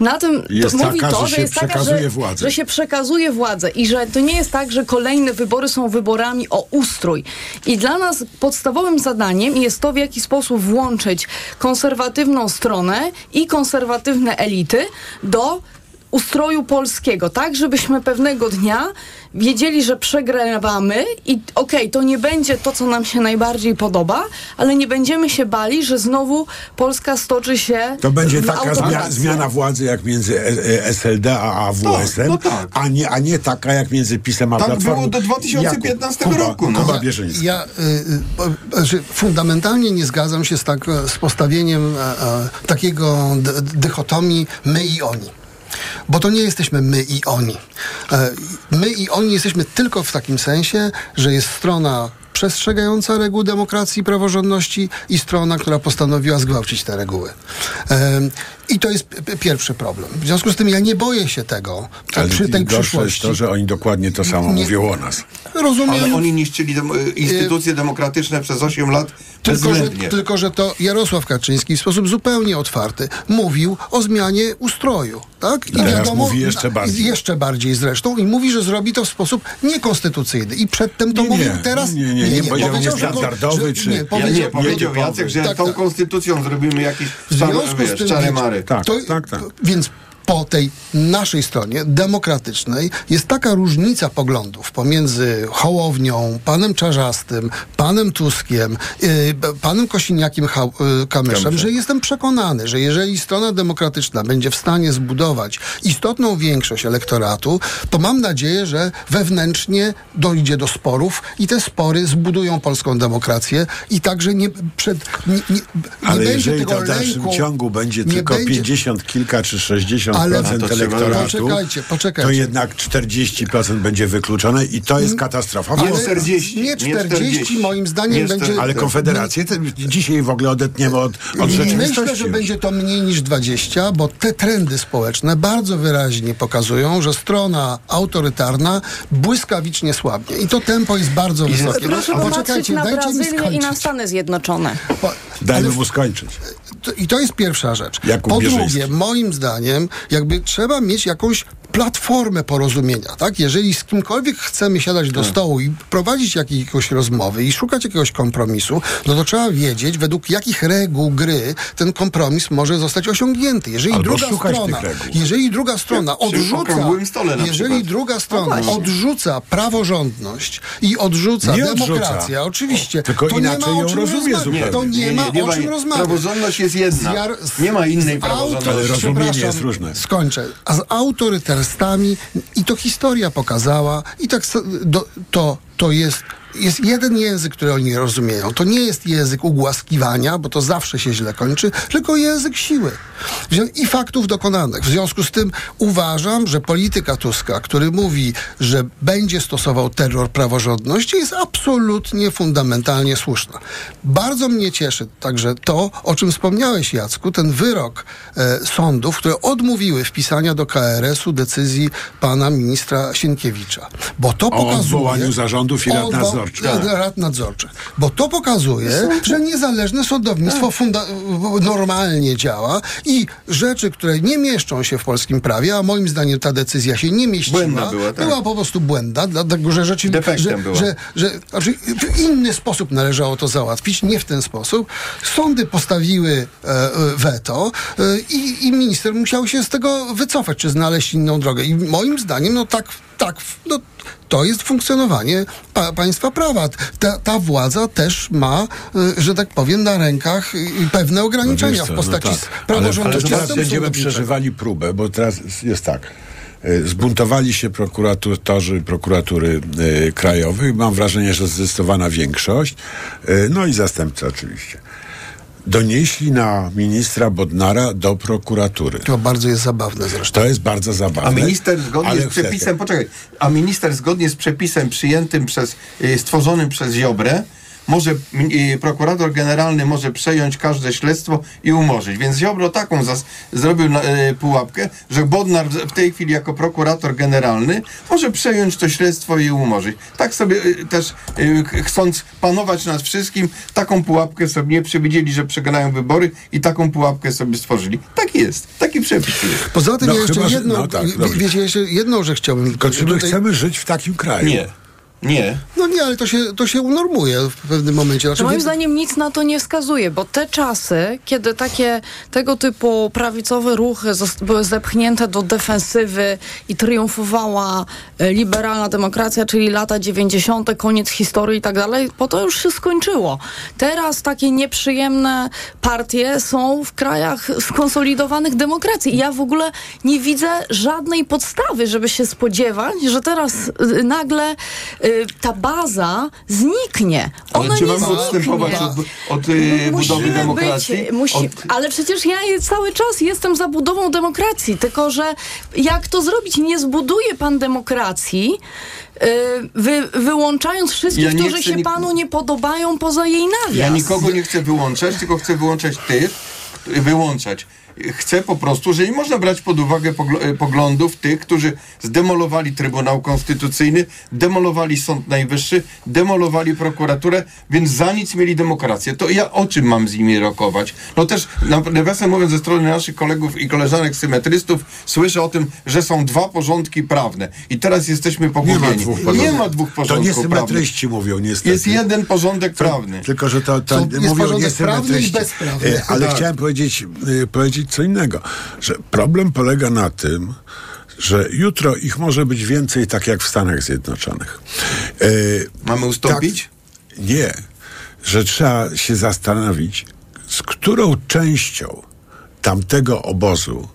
na tym Jest to mówi taka, to, że że, jest taka, że, że się przekazuje władzę i że to nie jest tak, że kolejne wybory są wyborami o ustrój. I dla nas podstawowym zadaniem jest to, w jaki sposób włączyć konserwatywną stronę i konserwatywne elity do ustroju polskiego, tak, żebyśmy pewnego dnia wiedzieli, że przegrywamy i okej, to nie będzie to, co nam się najbardziej podoba, ale nie będziemy się bali, że znowu Polska stoczy się To będzie taka zmiana, zmiana władzy jak między e, e, SLD a AWS-em, no tak. a, nie, a nie taka jak między PiSem a Tak Platformą. było do 2015 Jakub, roku, no. Kuba Ja, Bierzyński. ja y, y, fundamentalnie nie zgadzam się z, tak, e, z postawieniem e, e, takiego dychotomii my i oni. Bo to nie jesteśmy my i oni. E, My i oni jesteśmy tylko w takim sensie, że jest strona przestrzegająca reguł demokracji i praworządności i strona, która postanowiła zgwałcić te reguły. I to jest pierwszy problem. W związku z tym ja nie boję się tego Ale przy tej przyszłości. to, że oni dokładnie to samo Nie- mówią o nas. Rozumiem. Ale oni niszczyli dem- y, instytucje demokratyczne przez 8 lat Tylko że, tylko, że to Jarosław Kaczyński w sposób zupełnie otwarty mówił o zmianie ustroju. Tak? Teraz mówi jeszcze bardziej. Jeszcze bardziej zresztą i mówi, że zrobi to w sposób niekonstytucyjny. I przedtem to Nie, mówił nie, teraz. nie, nie, nie powiedział że- niestandardowy, czy- Nie, Ja nie, powiedział, powiedział Jacek, że tak, tą tak. konstytucją zrobimy jakieś W związku z tym, mary. Tak, to, tak, tak. Więc po tej naszej stronie demokratycznej jest taka różnica poglądów pomiędzy Hołownią, panem Czarzastym, panem Tuskiem, b- panem Kosiniakiem yy, Kamyszem, że jestem przekonany, że jeżeli strona demokratyczna będzie w stanie zbudować istotną większość elektoratu, to mam nadzieję, że wewnętrznie dojdzie do sporów i te spory zbudują polską demokrację i także nie przed nie, nie, nie Ale będzie jeżeli tego to w dalszym lęku, ciągu będzie tylko będzie- 50 kilka czy 60% Ale- elektoratu, Poczekajcie, poczekajcie. to jednak 40% będzie wykluczone i to jest katastrofa. Nie Bo- 40, Nie nie 40, 40. moim zdaniem Nie będzie... 40. Ale Konfederację to dzisiaj w ogóle odetniemy od, od rzeczywistości. Myślę, że będzie to mniej niż 20, bo te trendy społeczne bardzo wyraźnie pokazują, że strona autorytarna błyskawicznie słabnie. I to tempo jest bardzo wysokie. Proszę popatrzeć na dajcie mi Brazylię i na. Stany Zjednoczone. Po- Dajmy ale- mu skończyć. To, I to jest pierwsza rzecz. Jakub po drugie, moim zdaniem, jakby trzeba mieć jakąś platformę porozumienia, tak? Jeżeli z kimkolwiek chcemy siadać do Tak. stołu i prowadzić jakieś rozmowy i szukać jakiegoś kompromisu, no to trzeba wiedzieć, według jakich reguł gry ten kompromis może zostać osiągnięty. Jeżeli Albo druga strona, jeżeli druga strona odrzuca, jeżeli druga strona właśnie. odrzuca praworządność i odrzuca Nie odrzuca. demokrację, oczywiście, Tylko to nie inaczej ma o czym rozmawiać. zupełnie. To nie, Nie, ma nie, nie o czym rozmawiać. praworządność jest jedna. Z Nie ma innej praworządności. Ale rozumienie jest różne. Skończę. A z i to historia pokazała. I tak do, to, to jest jest jeden język, który oni rozumieją. To nie jest język ugłaskiwania, bo to zawsze się źle kończy, tylko język siły i faktów dokonanych. W związku z tym uważam, że polityka Tuska, który mówi, że będzie stosował terror praworządności, jest absolutnie fundamentalnie słuszna. Bardzo mnie cieszy także to, o czym wspomniałeś, Jacku, ten wyrok e, sądów, które odmówiły wpisania do KRS-u decyzji pana ministra Sienkiewicza. Bo to O pokazuje... odwołaniu zarządów i rad o nadzorczych. i Rad nadzorczych. Bo to pokazuje, że niezależne sądownictwo funda- normalnie działa i rzeczy, które nie mieszczą się w polskim prawie, a moim zdaniem ta decyzja się nie mieściła, Błędna była, tak. była po prostu błędna, dlatego że rzeczy, Defektem że, była. że, że znaczy, w inny sposób należało to załatwić, nie w ten sposób. Sądy postawiły e, e, weto e, i, i minister musiał się z tego wycofać, czy znaleźć inną drogę. I moim zdaniem, no tak, tak, no, to jest funkcjonowanie pa, państwa prawa. Ta, ta władza też ma, e, że tak powiem, na rękach pewne ograniczenia No co, w postaci no no tak. ale, ale praworządności. teraz będziemy przeżywali próbę, bo teraz jest tak. e, Zbuntowali się prokuratorzy prokuratury e, krajowej. Mam wrażenie, że zdecydowana większość. No i zastępcy oczywiście. Donieśli na ministra Bodnara do prokuratury. To bardzo jest zabawne zresztą. To jest bardzo zabawne. A minister zgodnie z przepisem, poczekaj, a minister zgodnie z przepisem przyjętym przez, y, stworzonym przez Ziobrę, może, y, prokurator generalny może przejąć każde śledztwo i umorzyć. Więc Ziobro taką zas- zrobił y, pułapkę, że Bodnar w tej chwili jako prokurator generalny może przejąć to śledztwo i umorzyć. Tak sobie y, też ch- chcąc panować nad wszystkim, taką pułapkę sobie nie przewidzieli, że przegrają wybory i taką pułapkę sobie stworzyli. Tak jest. Taki przepis jest. Poza tym No ja jeszcze chyba, że- jedną, no tak, wiecie, jeszcze jedną rzecz chciałbym Tylko czy my tutaj- chcemy żyć w takim kraju? Nie. Nie. No nie, ale to się, to się unormuje w pewnym momencie. Znaczy, Że moim zdaniem nic na to nie wskazuje, bo te czasy, kiedy takie tego typu prawicowe ruchy były zepchnięte do defensywy i triumfowała e, liberalna demokracja, czyli lata 90., koniec historii i tak dalej, po to już się skończyło. Teraz takie nieprzyjemne partie są w krajach skonsolidowanych demokracji. I ja w ogóle nie widzę żadnej podstawy, żeby się spodziewać, że teraz y, nagle y, ta baza zniknie. Ona Ale czy mamy odstępować od, od y, budowy demokracji? Być, musi, Od, Ale przecież ja cały czas jestem za budową demokracji, tylko że jak to zrobić? Nie zbuduje pan demokracji, y, wy, wyłączając wszystkich, Ja którzy się nik- panu nie podobają poza jej nawias. ja nikogo nie chcę wyłączać, tylko chcę wyłączać tych, wyłączać. Chcę po prostu, że nie można brać pod uwagę y, poglądów tych, którzy zdemolowali Trybunał Konstytucyjny, demolowali Sąd Najwyższy, demolowali prokuraturę, więc za nic mieli demokrację. To ja o czym mam z nimi rokować? No też, na- nawiasem mówiąc, ze strony naszych kolegów i koleżanek symetrystów słyszę o tym, że są dwa porządki prawne i teraz jesteśmy Nie pogubieni. ma dwóch porządków. Nie dwóch To nie prawnych. symetryści mówią niestety. Jest jeden porządek prawny. Tylko, że to, to mówią porządek prawny i niesymetryści. bezprawny. E, Ale Tak. chciałem powiedzieć, e, powiedzieć co innego, że problem polega na tym, że jutro ich może być więcej, tak jak w Stanach Zjednoczonych. E, Mamy ustąpić? Tak, nie, że trzeba się zastanowić, z którą częścią tamtego obozu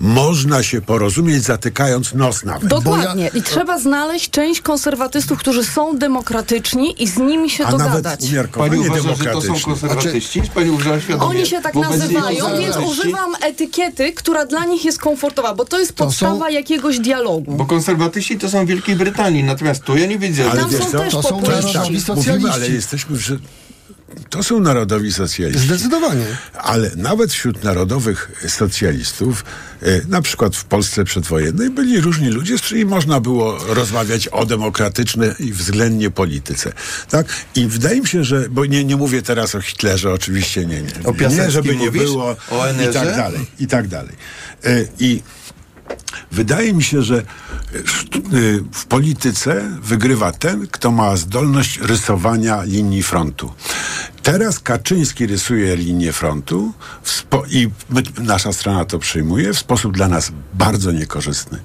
można się porozumieć, zatykając nos nawet. Dokładnie. I trzeba znaleźć część konserwatystów, którzy są demokratyczni i z nimi się A nawet dogadać. Pani umiarkowanie uważa, że to są konserwatyści? Pani uważa świadomie? Oni się tak nazywają, więc używam etykiety, która dla nich jest komfortowa, bo to jest To podstawa są- jakiegoś dialogu. Bo konserwatyści to są w Wielkiej Brytanii, natomiast tu ja nie widzę. Ale Tam wiesz są co? też To są narodowi Mówimy, socjaliści. ale jesteśmy w... To są narodowi socjaliści. Zdecydowanie. Ale nawet wśród narodowych socjalistów, e, na przykład w Polsce przedwojennej, byli różni ludzie, z którymi można było rozmawiać o demokratycznej i względnie polityce. Tak? I wydaje mi się, że, bo nie, nie mówię teraz o Hitlerze, oczywiście nie, nie. O nie, żeby nie mówisz? było O i tak dalej, i tak dalej. E, I Wydaje mi się, że y, w polityce wygrywa ten, kto ma zdolność rysowania linii frontu. Teraz Kaczyński rysuje linię frontu i my, nasza strona to przyjmuje w sposób dla nas bardzo niekorzystny.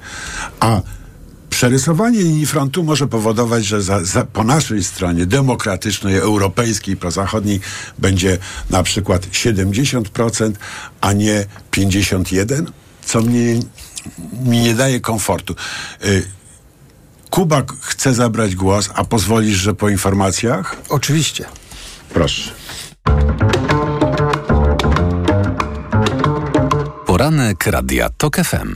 A Przerysowanie linii frontu może powodować, że za, za, po naszej stronie demokratycznej, europejskiej, prozachodniej będzie na przykład 70%, a nie 51%, co mnie, mi nie daje komfortu. Y, Kuba chce zabrać głos, a pozwolisz, że po informacjach? Oczywiście. Proszę. Poranek Radia TOK FM.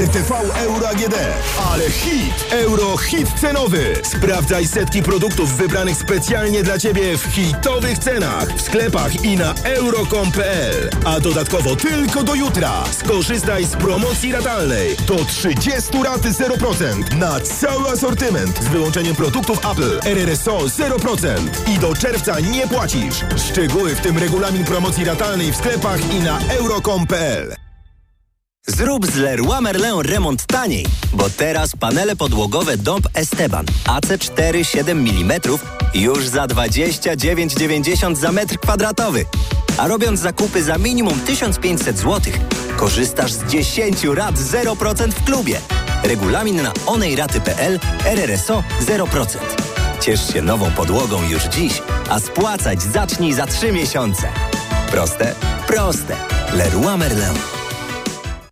RTV Euro AGD. Ale hit! Euro hit cenowy. Sprawdzaj setki produktów wybranych specjalnie dla Ciebie w hitowych cenach w sklepach i na euro.com.pl. A dodatkowo tylko do jutra skorzystaj z promocji ratalnej. Do 30 raty 0% na cały asortyment z wyłączeniem produktów Apple. RRSO 0% i do czerwca nie płacisz. Szczegóły w tym regulamin promocji ratalnej w sklepach i na euro.com.pl. Zrób z Leroy Merlin remont taniej, bo teraz panele podłogowe Dąb Esteban AC4 7 mm już za 29,90 za metr kwadratowy. A robiąc zakupy za minimum 1500 zł, korzystasz z 10 rat 0% w klubie. Regulamin na onejraty.pl RRSO 0%. Ciesz się nową podłogą już dziś, a spłacać zacznij za 3 miesiące. Proste? Proste. Leroy Merlin.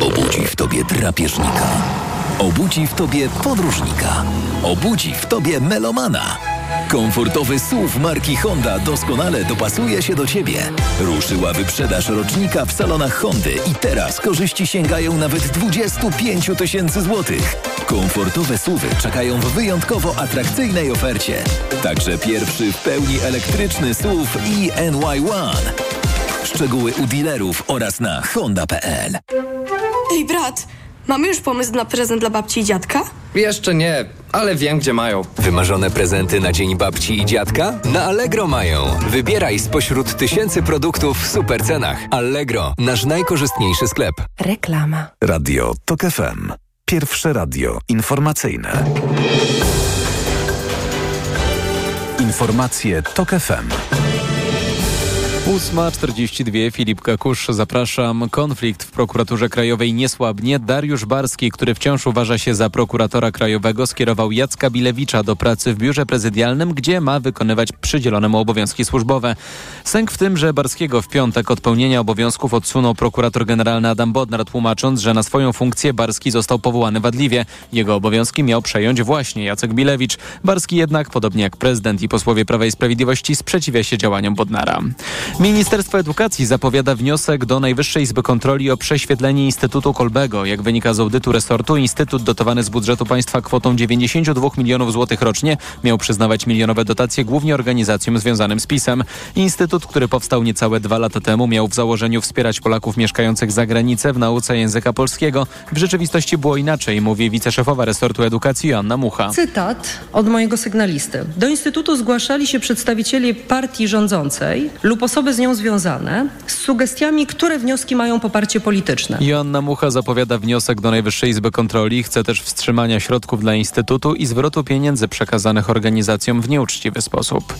Obudzi w tobie drapieżnika. Obudzi w tobie podróżnika. Obudzi w tobie melomana. Komfortowy SUV marki Honda doskonale dopasuje się do ciebie. Ruszyła wyprzedaż rocznika w salonach Hondy i teraz korzyści sięgają nawet 25 tysięcy złotych. Komfortowe SUVy czekają w wyjątkowo atrakcyjnej ofercie. Także pierwszy w pełni elektryczny SUV i NY1. Szczegóły u dealerów oraz na honda.pl. Ej, brat, mamy już pomysł na prezent dla babci i dziadka? Jeszcze nie, ale wiem, gdzie mają. Wymarzone prezenty na Dzień Babci i Dziadka? Na Allegro mają. Wybieraj spośród tysięcy produktów w super cenach. Allegro, nasz najkorzystniejszy sklep. Reklama. Radio TOK FM. Pierwsze radio informacyjne. Informacje TOK FM. 8.42 Filip Kakusz, zapraszam. Konflikt w prokuraturze krajowej nie słabnie. Dariusz Barski, który wciąż uważa się za prokuratora krajowego, skierował Jacka Bilewicza do pracy w biurze prezydialnym, gdzie ma wykonywać przydzielone mu obowiązki służbowe. Sęk w tym, że Barskiego w piątek od pełnienia obowiązków odsunął prokurator generalny Adam Bodnar, tłumacząc, że na swoją funkcję Barski został powołany wadliwie. Jego obowiązki miał przejąć właśnie Jacek Bilewicz. Barski jednak, podobnie jak prezydent i posłowie Prawa i Sprawiedliwości, sprzeciwia się działaniom Bodnara. Ministerstwo Edukacji zapowiada wniosek do Najwyższej Izby Kontroli o prześwietlenie Instytutu Kolbego. Jak wynika z audytu resortu, Instytut dotowany z budżetu państwa kwotą 92 milionów złotych rocznie miał przyznawać milionowe dotacje głównie organizacjom związanym z PiSem. Instytut, który powstał niecałe dwa lata temu, miał w założeniu wspierać Polaków mieszkających za granicę w nauce języka polskiego. W rzeczywistości było inaczej, mówi wiceszefowa resortu edukacji Joanna Mucha. Cytat od mojego sygnalisty. Do Instytutu zgłaszali się przedstawiciele partii rządzącej lub osoby z nią związane z sugestiami, które wnioski mają poparcie polityczne. Joanna Mucha zapowiada wniosek do Najwyższej Izby Kontroli. Chce też wstrzymania środków dla Instytutu i zwrotu pieniędzy przekazanych organizacjom w nieuczciwy sposób.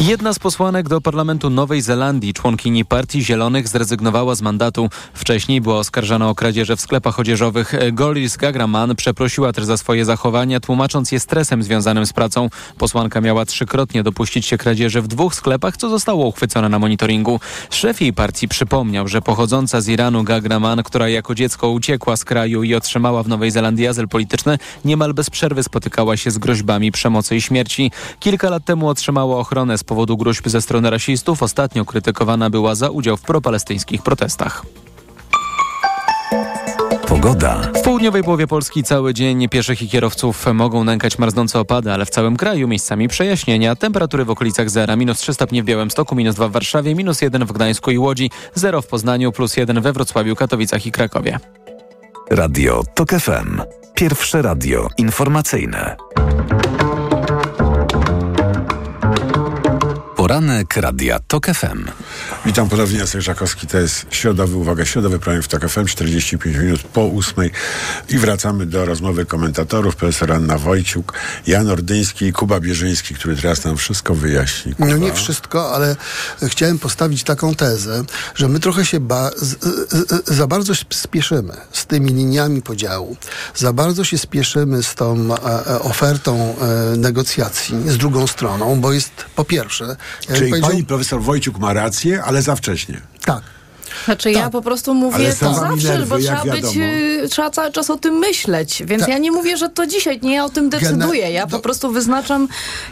Jedna z posłanek do Parlamentu Nowej Zelandii, członkini Partii Zielonych, zrezygnowała z mandatu. Wcześniej była oskarżana o kradzieże w sklepach odzieżowych. Goris Gagraman przeprosiła też za swoje zachowania, tłumacząc je stresem związanym z pracą. Posłanka miała trzykrotnie dopuścić się kradzieży w dwóch sklepach, co zostało uchwycone na monitoringu. Szef jej partii przypomniał, że pochodząca z Iranu Gagraman, która jako dziecko uciekła z kraju i otrzymała w Nowej Zelandii azyl polityczny, niemal bez przerwy spotykała się z groźbami przemocy i śmierci. Kilka lat temu otrzymała ochronę z powodu groźb ze strony rasistów. Ostatnio krytykowana była za udział w propalestyńskich protestach. Pogoda. W południowej połowie Polski cały dzień pieszych i kierowców mogą nękać marznące opady, ale w całym kraju miejscami przejaśnienia. Temperatury w okolicach zera. Minus 3 stopnie w Białymstoku, minus 2 w Warszawie, minus 1 w Gdańsku i Łodzi, 0 w Poznaniu, plus 1 we Wrocławiu, Katowicach i Krakowie. Radio TOK FM. Pierwsze radio informacyjne. Poranek Radia TOK FM. Witam ponownie, Jacek Żakowski. To jest środowy, uwaga, środowy program w TOK FM, 45 minut po ósmej. I wracamy do rozmowy komentatorów. Profesor Anna Wojciuk, Jan Ordyński i Kuba Bierzyński, który teraz nam wszystko wyjaśni. Kuba. No nie wszystko, ale chciałem postawić taką tezę, że my trochę się ba- z, z, za bardzo spieszymy z tymi liniami podziału. Za bardzo się spieszymy z tą e, ofertą e, negocjacji z drugą stroną, bo jest po pierwsze... Czyli pani profesor Wojciuk ma rację, ale za wcześnie. Tak. Znaczy ja po prostu mówię to zawsze, nerwy, bo trzeba być, wiadomo. y, trzeba cały czas o tym myśleć, więc Tak. ja nie mówię, że to dzisiaj, nie ja o tym decyduję, ja po prostu wyznaczam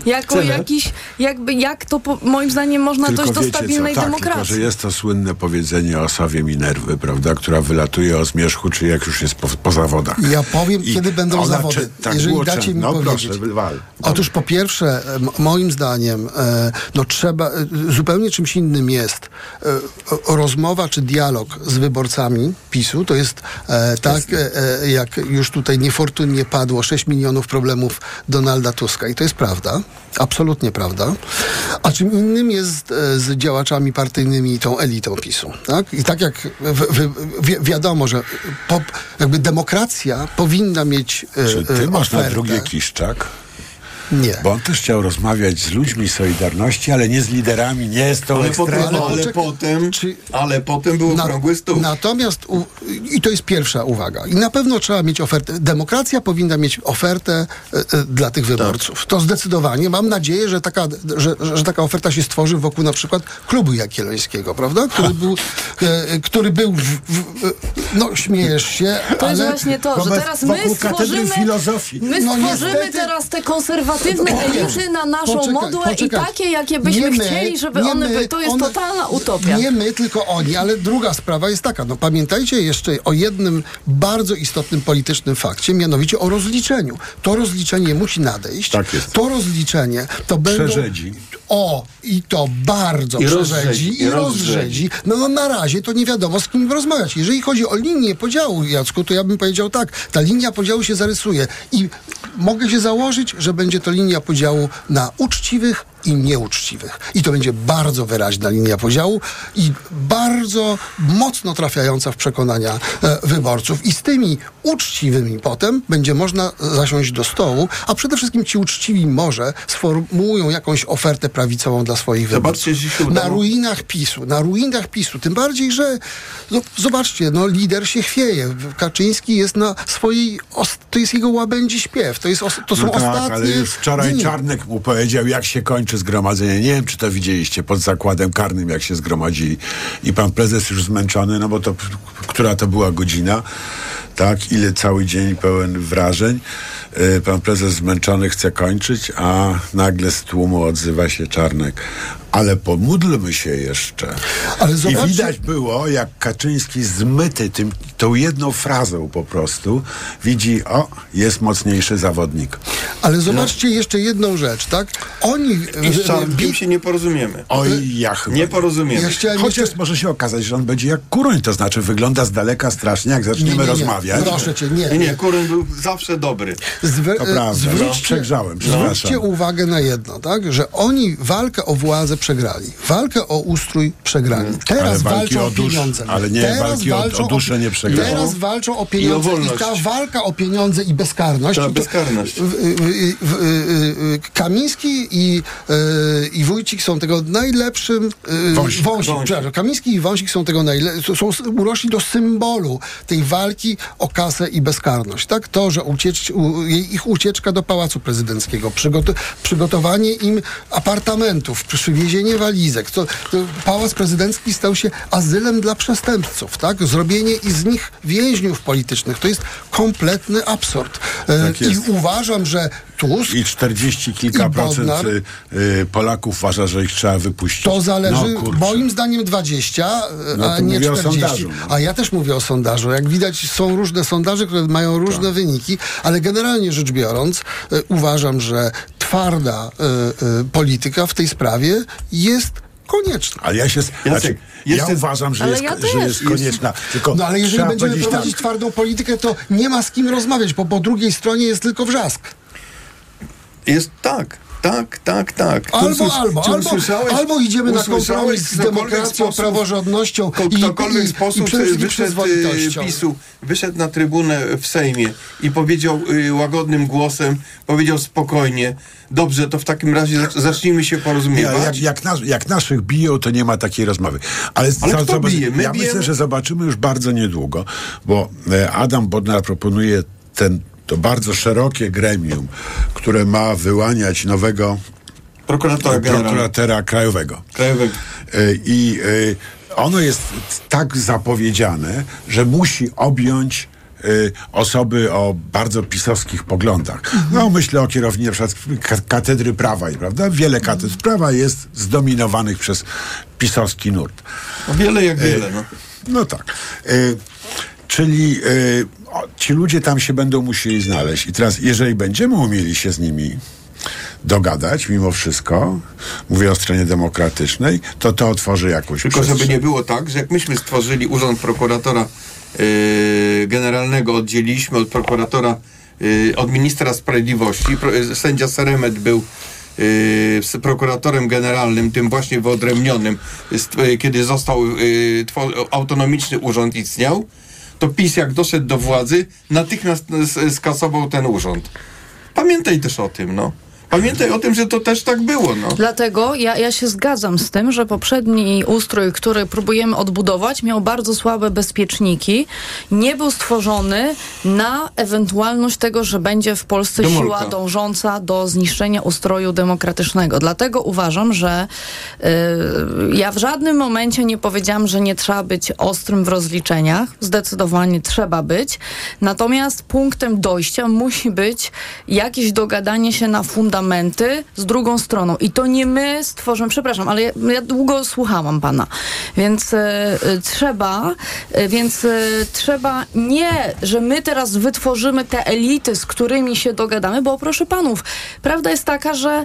jako Cenę. jakiś, jakby jak to po, moim zdaniem można Tylko dojść do stabilnej co, tak, demokracji. tylko że jest to słynne powiedzenie o sowie Minerwy, prawda, która wylatuje o zmierzchu, czy jak już jest po, po zawodach. Ja powiem, I kiedy będą zawody. czy- tak jeżeli było, dacie mi no powiedzieć. proszę, wal. Otóż po pierwsze, moim zdaniem, e, no trzeba, e, zupełnie czymś innym jest e, rozmowa czy dialog z wyborcami PiSu. To jest e, tak, e, e, jak już tutaj niefortunnie padło, 6 milionów problemów Donalda Tuska. I to jest prawda. Absolutnie prawda. A czym innym jest e, z działaczami partyjnymi i tą elitą PiSu. Tak? I tak jak w, w, wi wiadomo, że po, jakby demokracja powinna mieć e, Czy ty e, masz na drugie Kiszczak? Nie. Bo on też chciał rozmawiać z ludźmi Solidarności, ale nie z liderami, nie z tą Ale potem, ale, potem, ale potem był Na- okrągły stół. Natomiast, u, i to jest pierwsza uwaga, i na pewno trzeba mieć ofertę. Demokracja powinna mieć ofertę e, e, dla tych wyborców. To zdecydowanie. Mam nadzieję, że taka, że, że, taka oferta się stworzy wokół na przykład klubu Jagiellońskiego, prawda? Który był, e, który był w, w, no śmiejesz się, To jest ale właśnie to, że teraz my stworzymy, filozofii. my No stworzymy niestety- teraz te konserwatywne elity na naszą Poczekaj, modłę poczekaj. i takie, jakie byśmy my, chcieli, żeby one my, były. To jest one- totalna utopia. Nie my, tylko oni, ale druga sprawa jest taka. No pamiętajcie jeszcze o jednym bardzo istotnym politycznym fakcie, mianowicie o rozliczeniu. To rozliczenie musi nadejść. Tak jest. To rozliczenie to będą... Przerzedzi. O, i to bardzo I przerzedzi i rozrzedzi. No, no na razie to nie wiadomo z kim rozmawiać. Jeżeli chodzi o linię podziału, Jacku, to ja bym powiedział tak, ta linia podziału się zarysuje i mogę się założyć, że będzie to linia podziału na uczciwych i nieuczciwych. I to będzie bardzo wyraźna linia podziału i bardzo mocno trafiająca w przekonania e, wyborców. I z tymi uczciwymi potem będzie można zasiąść do stołu, a przede wszystkim ci uczciwi może sformułują jakąś ofertę prawicową dla swoich Zobaczcie, wyborców. Na ruinach PiSu, na ruinach PiSu, tym bardziej, że no, zobaczcie, no lider się chwieje. Kaczyński jest na swojej, to jest jego łabędzi śpiew, to, jest to są no tak, ostatnie ale już wczoraj dni. Czarnek mu powiedział, jak się kończy zgromadzenie. Nie wiem, czy to widzieliście pod zakładem karnym, jak się zgromadzili. I pan prezes już zmęczony, no bo to, która to była godzina, tak, ile cały dzień pełen wrażeń. E, Pan prezes zmęczony chce kończyć, a nagle z tłumu odzywa się Czarnek. Ale pomódlmy się jeszcze. Ale I widać było, jak Kaczyński zmyty tym, tą jedną frazą po prostu widzi, o, jest mocniejszy zawodnik. Ale zobaczcie jeszcze jedną rzecz, tak? Oni... I z Czarnkiem się nie porozumiemy. Oj, ja chyba Nie porozumiemy. Ja Chociaż może się okazać, że on będzie jak kuroń, to znaczy wygląda z daleka strasznie, jak zaczniemy Nie, nie, nie. rozmawiać. Proszę cię, nie. Nie, nie, Kuryn był zawsze dobry. Zwe- To prawda, zwróćcie, no, przegrzałem, zwróćcie uwagę na jedno, tak? Że oni walkę o władzę przegrali. Walkę o ustrój przegrali. Teraz Ale walki walczą o dusz- pieniądze. ale nie, Teraz walki o- walczą o duszę nie przegrali. Teraz walczą o I pieniądze. o I, wolność. ta walka o pieniądze i bezkarność. Ta bezkarność. w- Kamiński i, e, i Wójcik są tego najlepszym... e, Wąsik. Wąsik, przepraszam. Kamiński i Wąsik są tego najlepszym... Są, są, urośli do symbolu tej walki o kasę i bezkarność. Tak? To, że uciecz, u, ich ucieczka do Pałacu Prezydenckiego, przygoto, przygotowanie im apartamentów, przywiezienie walizek. To, to Pałac Prezydencki stał się azylem dla przestępców. Tak? Zrobienie i z nich więźniów politycznych. To jest kompletny absurd. E, Tak jest. I uważam, że Tusk I 40 kilka I procent Bodnar. y, y, Polaków uważa, że ich trzeba wypuścić. To zależy, No, moim zdaniem 20, No a nie mówię o 40. sondażu, no. A ja też mówię o sondażu. Jak widać, są różne sondaże, które mają różne Tak. wyniki, ale generalnie rzecz biorąc, e, uważam, że twarda e, polityka w tej sprawie jest konieczna. Ale ja się. Znaczy, ja uważam, że jest, ja że jest konieczna. Tylko No ale jeżeli będziemy prowadzić tak, twardą politykę, to nie ma z kim rozmawiać, bo po drugiej stronie jest tylko wrzask. Jest tak. Tak, tak, tak. Albo, albo, albo, usłyszałeś- albo idziemy na kompromis z demokracją, sposób- praworządnością i, ktokolwiek i, sposób i wszystkim wyszedł przyzwoitością. PiSu, wyszedł na trybunę w Sejmie i powiedział y, łagodnym głosem, powiedział spokojnie, dobrze, to w takim razie zac- zacznijmy się porozumiewać. ale jak, jak, nas, jak naszych biją, to nie ma takiej rozmowy. Ale, Ale za- bije? My ja bijemy? myślę, że zobaczymy już bardzo niedługo, bo e, Adam Bodnar proponuje ten, to bardzo szerokie gremium, które ma wyłaniać nowego Prokuratora prokuratora krajowego. Krajowego. E, I e, ono jest tak zapowiedziane, że musi objąć e, osoby o bardzo pisowskich poglądach. No myślę o kierownicy na przykład ka- katedry prawa, prawda? Wiele katedr prawa jest zdominowanych przez pisowski nurt. No wiele jak wiele, no. No tak. E, czyli e, o, ci ludzie tam się będą musieli znaleźć. I teraz, jeżeli będziemy umieli się z nimi dogadać, mimo wszystko, mówię o stronie demokratycznej, to to otworzy jakąś Tylko żeby przestrzeń. nie było tak, że jak myśmy stworzyli urząd prokuratora yy, generalnego, oddzieliliśmy od prokuratora, yy, od ministra sprawiedliwości, pro, yy, sędzia Seremet był z prokuratorem generalnym, tym właśnie wyodrębnionym, kiedy został autonomiczny urząd istniał, to PiS jak doszedł do władzy, natychmiast skasował ten urząd. Pamiętaj też o tym, no. Pamiętaj o tym, że to też tak było, no. Dlatego ja, ja się zgadzam z tym, że poprzedni ustrój, który próbujemy odbudować, miał bardzo słabe bezpieczniki. Nie był stworzony na ewentualność tego, że będzie w Polsce Demolka. siła dążąca do zniszczenia ustroju demokratycznego. Dlatego uważam, że y, ja w żadnym momencie nie powiedziałam, że nie trzeba być ostrym w rozliczeniach. Zdecydowanie trzeba być. Natomiast punktem dojścia musi być jakieś dogadanie się na fundamenty z drugą stroną. I to nie my stworzymy, przepraszam, ale ja, ja długo słuchałam pana, więc e, trzeba, e, więc trzeba nie, że my teraz wytworzymy te elity, z którymi się dogadamy, bo proszę panów, prawda jest taka, że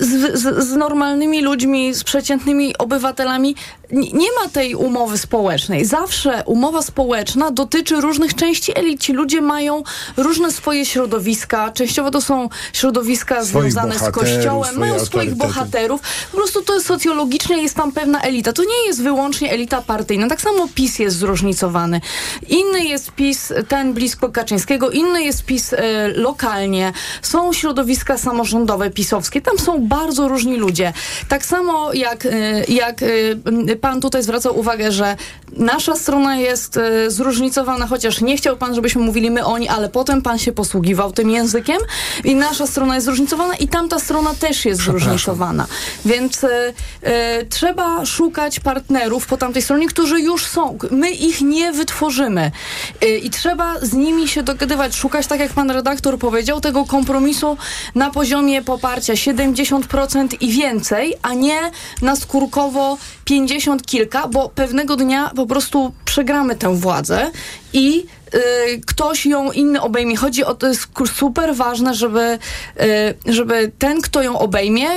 z, z, z normalnymi ludźmi, z przeciętnymi obywatelami nie ma tej umowy społecznej. Zawsze umowa społeczna dotyczy różnych części elit. Ci ludzie mają różne swoje środowiska. Częściowo to są środowiska swoich związane z kościołem, mają swoich bohaterów. Po prostu to jest socjologicznie, jest tam pewna elita. To nie jest wyłącznie elita partyjna. Tak samo PiS jest zróżnicowany. Inny jest PiS, ten blisko Kaczyńskiego, inny jest PiS e, lokalnie. Są środowiska samorządowe pisowskie. Tam są bardzo różni ludzie. Tak samo jak, e, jak m, pan tutaj zwracał uwagę, że nasza strona jest zróżnicowana, chociaż nie chciał pan, żebyśmy mówili my oni, ale potem pan się posługiwał tym językiem i nasza strona jest zróżnicowana i tamta strona też jest zróżnicowana. Więc e, e, trzeba szukać partnerów po tamtej stronie, którzy już są. My ich nie wytworzymy. E, I trzeba z nimi się dogadywać, szukać, tak jak pan redaktor powiedział, tego kompromisu na poziomie poparcia 70% i więcej, a nie na skórkowo 50 kilka, bo pewnego dnia po prostu przegramy tę władzę i ktoś ją inny obejmie. Chodzi o to jest super ważne, żeby, y, żeby ten, kto ją obejmie,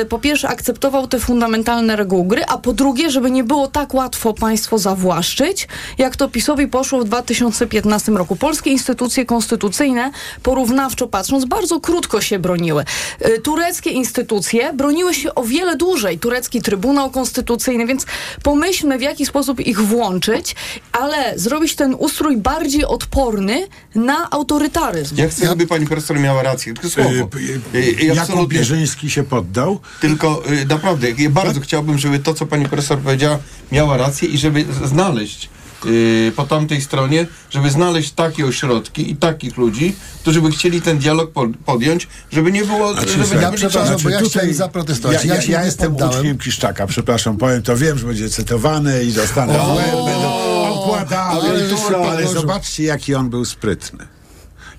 y, po pierwsze akceptował te fundamentalne reguły gry, a po drugie, żeby nie było tak łatwo państwo zawłaszczyć, jak to PiSowi poszło w 2015 roku. Polskie instytucje konstytucyjne, porównawczo patrząc, bardzo krótko się broniły. Y, tureckie instytucje broniły się o wiele dłużej. Turecki Trybunał Konstytucyjny, więc pomyślmy, w jaki sposób ich włączyć, ale zrobić ten ustrój bardziej odporny na autorytaryzm. Ja chcę, żeby pani profesor miała rację, tylko słowo. Y, Y, y, Jakub. Bierzyński się poddał. Tylko naprawdę, ja bardzo chciałbym, żeby to, co pani profesor powiedziała, miała rację i żeby znaleźć y, po tamtej stronie, żeby znaleźć takie ośrodki i takich ludzi, którzy by chcieli ten dialog po, podjąć, żeby nie było... Znaczy, żeby byli przepraszam, bo ja tutaj- zaprotestować. Ja, Ja ja, się ja nie jestem poddałem. uczniem Kiszczaka, przepraszam, powiem to, wiem, że będzie cytowany i dostanę w łeb, będę okładał, ale ale, zobaczcie, jaki on był sprytny.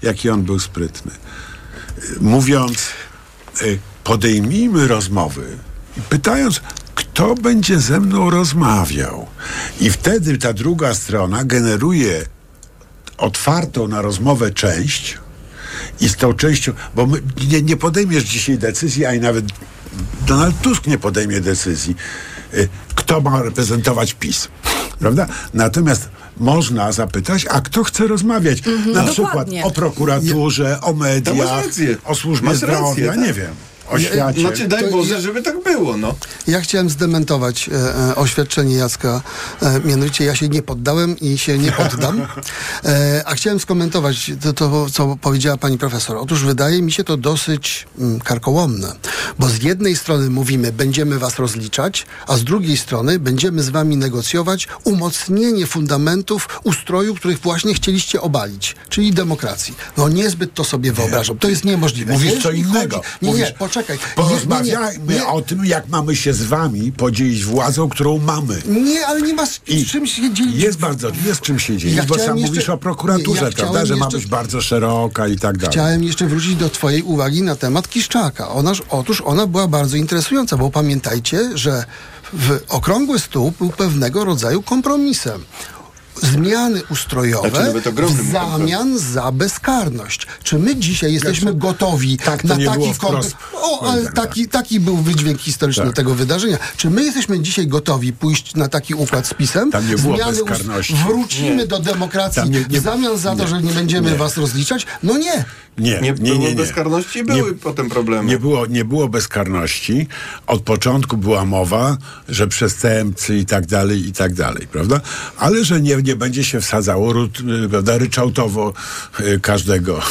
Jaki on był sprytny. Mówiąc, y, podejmijmy rozmowy, i pytając, kto będzie ze mną rozmawiał. I wtedy ta druga strona generuje otwartą na rozmowę część i z tą częścią, bo my, nie, nie podejmiesz dzisiaj decyzji, a i nawet Donald Tusk nie podejmie decyzji, y, kto ma reprezentować PiS. Prawda? Natomiast można zapytać, a kto chce rozmawiać? Mhm, Na dokładnie. przykład o prokuraturze, o mediach, o służbie zdrowia, rację, tak. nie wiem, o świacie. Znaczy daj Boże, żeby tak było, no. Ja chciałem zdementować e, e, oświadczenie Jacka. E, mianowicie ja się nie poddałem i się nie poddam. E, a chciałem skomentować to, to, co powiedziała pani profesor. Otóż wydaje mi się to dosyć mm, karkołomne. Bo z jednej strony mówimy, będziemy was rozliczać, a z drugiej strony będziemy z wami negocjować umocnienie fundamentów ustroju, których właśnie chcieliście obalić, czyli demokracji. No niezbyt to sobie wyobrażam. To jest niemożliwe. Mówisz co innego. Nie, nie, poczekaj. Porozmawiajmy Nie, nie, o tym, jak mamy się z wami podzielić władzą, którą mamy. Nie, ale nie ma z I czym się dzielić. Jest bardzo, jest czym się dzielić, Ja bo sam jeszcze- mówisz o prokuraturze, ja prawda, że ma być bardzo szeroka i tak dalej. Chciałem jeszcze wrócić do Twojej uwagi na temat Kiszczaka. Onaż, otóż ona była bardzo interesująca, bo pamiętajcie, że w okrągły stół był pewnego rodzaju kompromisem. Zmiany ustrojowe Znaczy, ogromnym w zamian za bezkarność. Czy my dzisiaj jesteśmy gotowi tak na nie taki wprost? O, ale taki, taki był wydźwięk historyczny Tak. tego wydarzenia. Czy my jesteśmy dzisiaj gotowi pójść na taki układ z PiSem? Tam nie było Zmiany ust- bezkarności. Wrócimy Nie. do demokracji nie- nie- w zamian za to, nie. że nie będziemy Nie. was rozliczać? No nie. Nie, Nie, nie, było nie, nie. bezkarności i były potem problemy. Nie było, nie było bezkarności. Od początku była mowa, że przestępcy i tak dalej, i tak dalej, prawda? Ale że nie, nie będzie się wsadzało y, ryczałtowo y, każdego.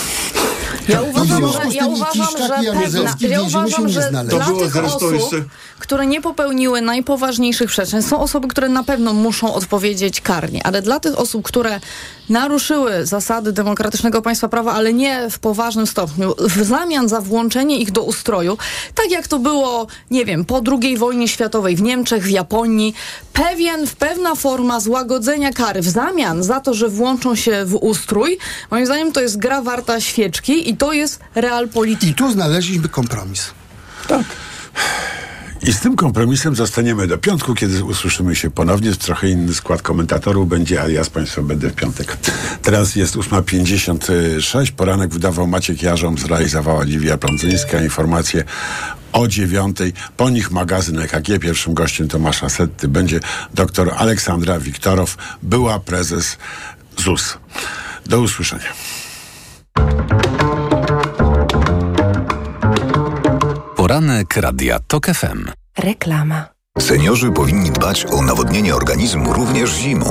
Ja uważam, że, ja uważam, że pewna, ja uważam, że dla było tych osób, jeszcze- które nie popełniły najpoważniejszych przestępstw, są osoby, które na pewno muszą odpowiedzieć karnie, ale dla tych osób, które naruszyły zasady demokratycznego państwa prawa, ale nie w poważnym stopniu, w zamian za włączenie ich do ustroju, tak jak to było, nie wiem, po II wojnie światowej w Niemczech, w Japonii, pewien, pewna forma złagodzenia kary w zamian za to, że włączą się w ustrój, moim zdaniem to jest gra warta świeczki i to jest realpolitik. I tu znaleźliśmy kompromis. I z tym kompromisem zostaniemy do piątku, kiedy usłyszymy się ponownie. Trochę inny skład komentatorów będzie, ale ja z Państwem będę w piątek. Teraz jest 8.56. Poranek wydawał Maciek Jarząb, zrealizowała Liwia Plądzyńska. Informacje o dziewiątej. Po nich magazyn EKG. Pierwszym gościem Tomasza Setty będzie dr Aleksandra Wiktorow, była prezes ZUS. Do usłyszenia. Poranek Radia TOK FM. Reklama. Seniorzy powinni dbać o nawodnienie organizmu również zimą.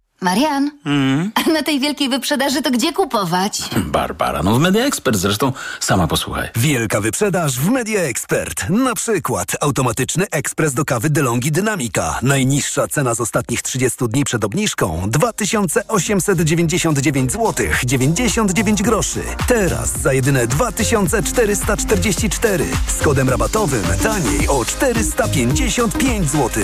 Marian, a na tej wielkiej wyprzedaży to gdzie kupować? Barbara, no w Media Expert zresztą, sama posłuchaj. Wielka wyprzedaż w Media Expert. Na przykład automatyczny ekspres do kawy DeLonghi Dynamika. Najniższa cena z ostatnich 30 dni przed obniżką 2899 zł 99 groszy. Teraz za jedyne 2444 z kodem rabatowym taniej o 455 zł.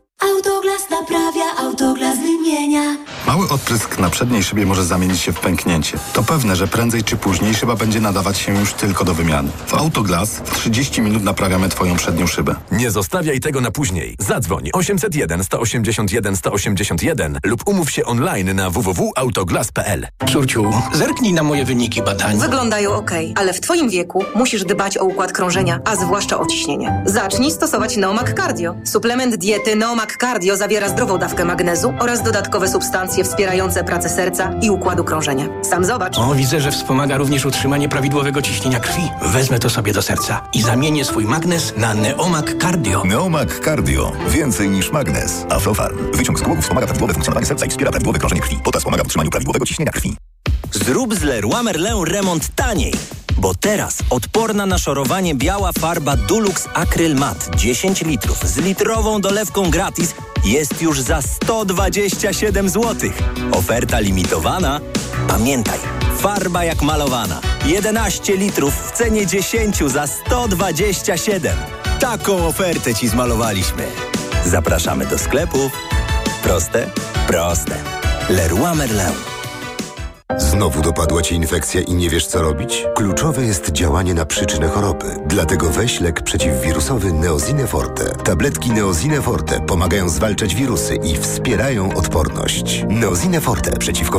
Autoglas naprawia, autoglas wymienia. Mały odprysk na przedniej szybie może zamienić się w pęknięcie. To pewne, że prędzej czy później szyba będzie nadawać się już tylko do wymiany. W Autoglas w 30 minut naprawiamy Twoją przednią szybę. Nie zostawiaj tego na później. Zadzwoń 801 181 181 lub umów się online na www.autoglas.pl. Córciu, zerknij na moje wyniki badań. Wyglądają ok, ale w Twoim wieku musisz dbać o układ krążenia, a zwłaszcza o ciśnienie. Zacznij stosować Neomak Cardio. Suplement diety Neomak Cardio zawiera zdrową dawkę magnezu oraz dodatkowe substancje wspierające pracę serca i układu krążenia. Sam zobacz. O, widzę, że wspomaga również utrzymanie prawidłowego ciśnienia krwi. Wezmę to sobie do serca i zamienię swój magnes na Neomak Cardio. Neomak Cardio. Więcej niż magnes. Aflofarm. Wyciąg z głowy wspomaga prawidłowe funkcjonowanie serca i wspiera prawidłowe krążenie krwi. Potas pomaga w utrzymaniu prawidłowego ciśnienia krwi. Zrób z Leroy Merlin remont taniej. Bo teraz odporna na szorowanie biała farba Dulux Acryl Matte 10 litrów z litrową dolewką gratis jest już za 127 zł. Oferta limitowana. Pamiętaj, farba jak malowana. 11 litrów w cenie 10 za 127. Taką ofertę Ci zmalowaliśmy. Zapraszamy do sklepów. Proste? Proste. Leroy Merlin. Znowu dopadła Cię infekcja i nie wiesz co robić? Kluczowe jest działanie na przyczynę choroby. Dlatego weź lek przeciwwirusowy Neozine Forte. Tabletki Neozine Forte pomagają zwalczać wirusy i wspierają odporność. Neozine Forte przeciwko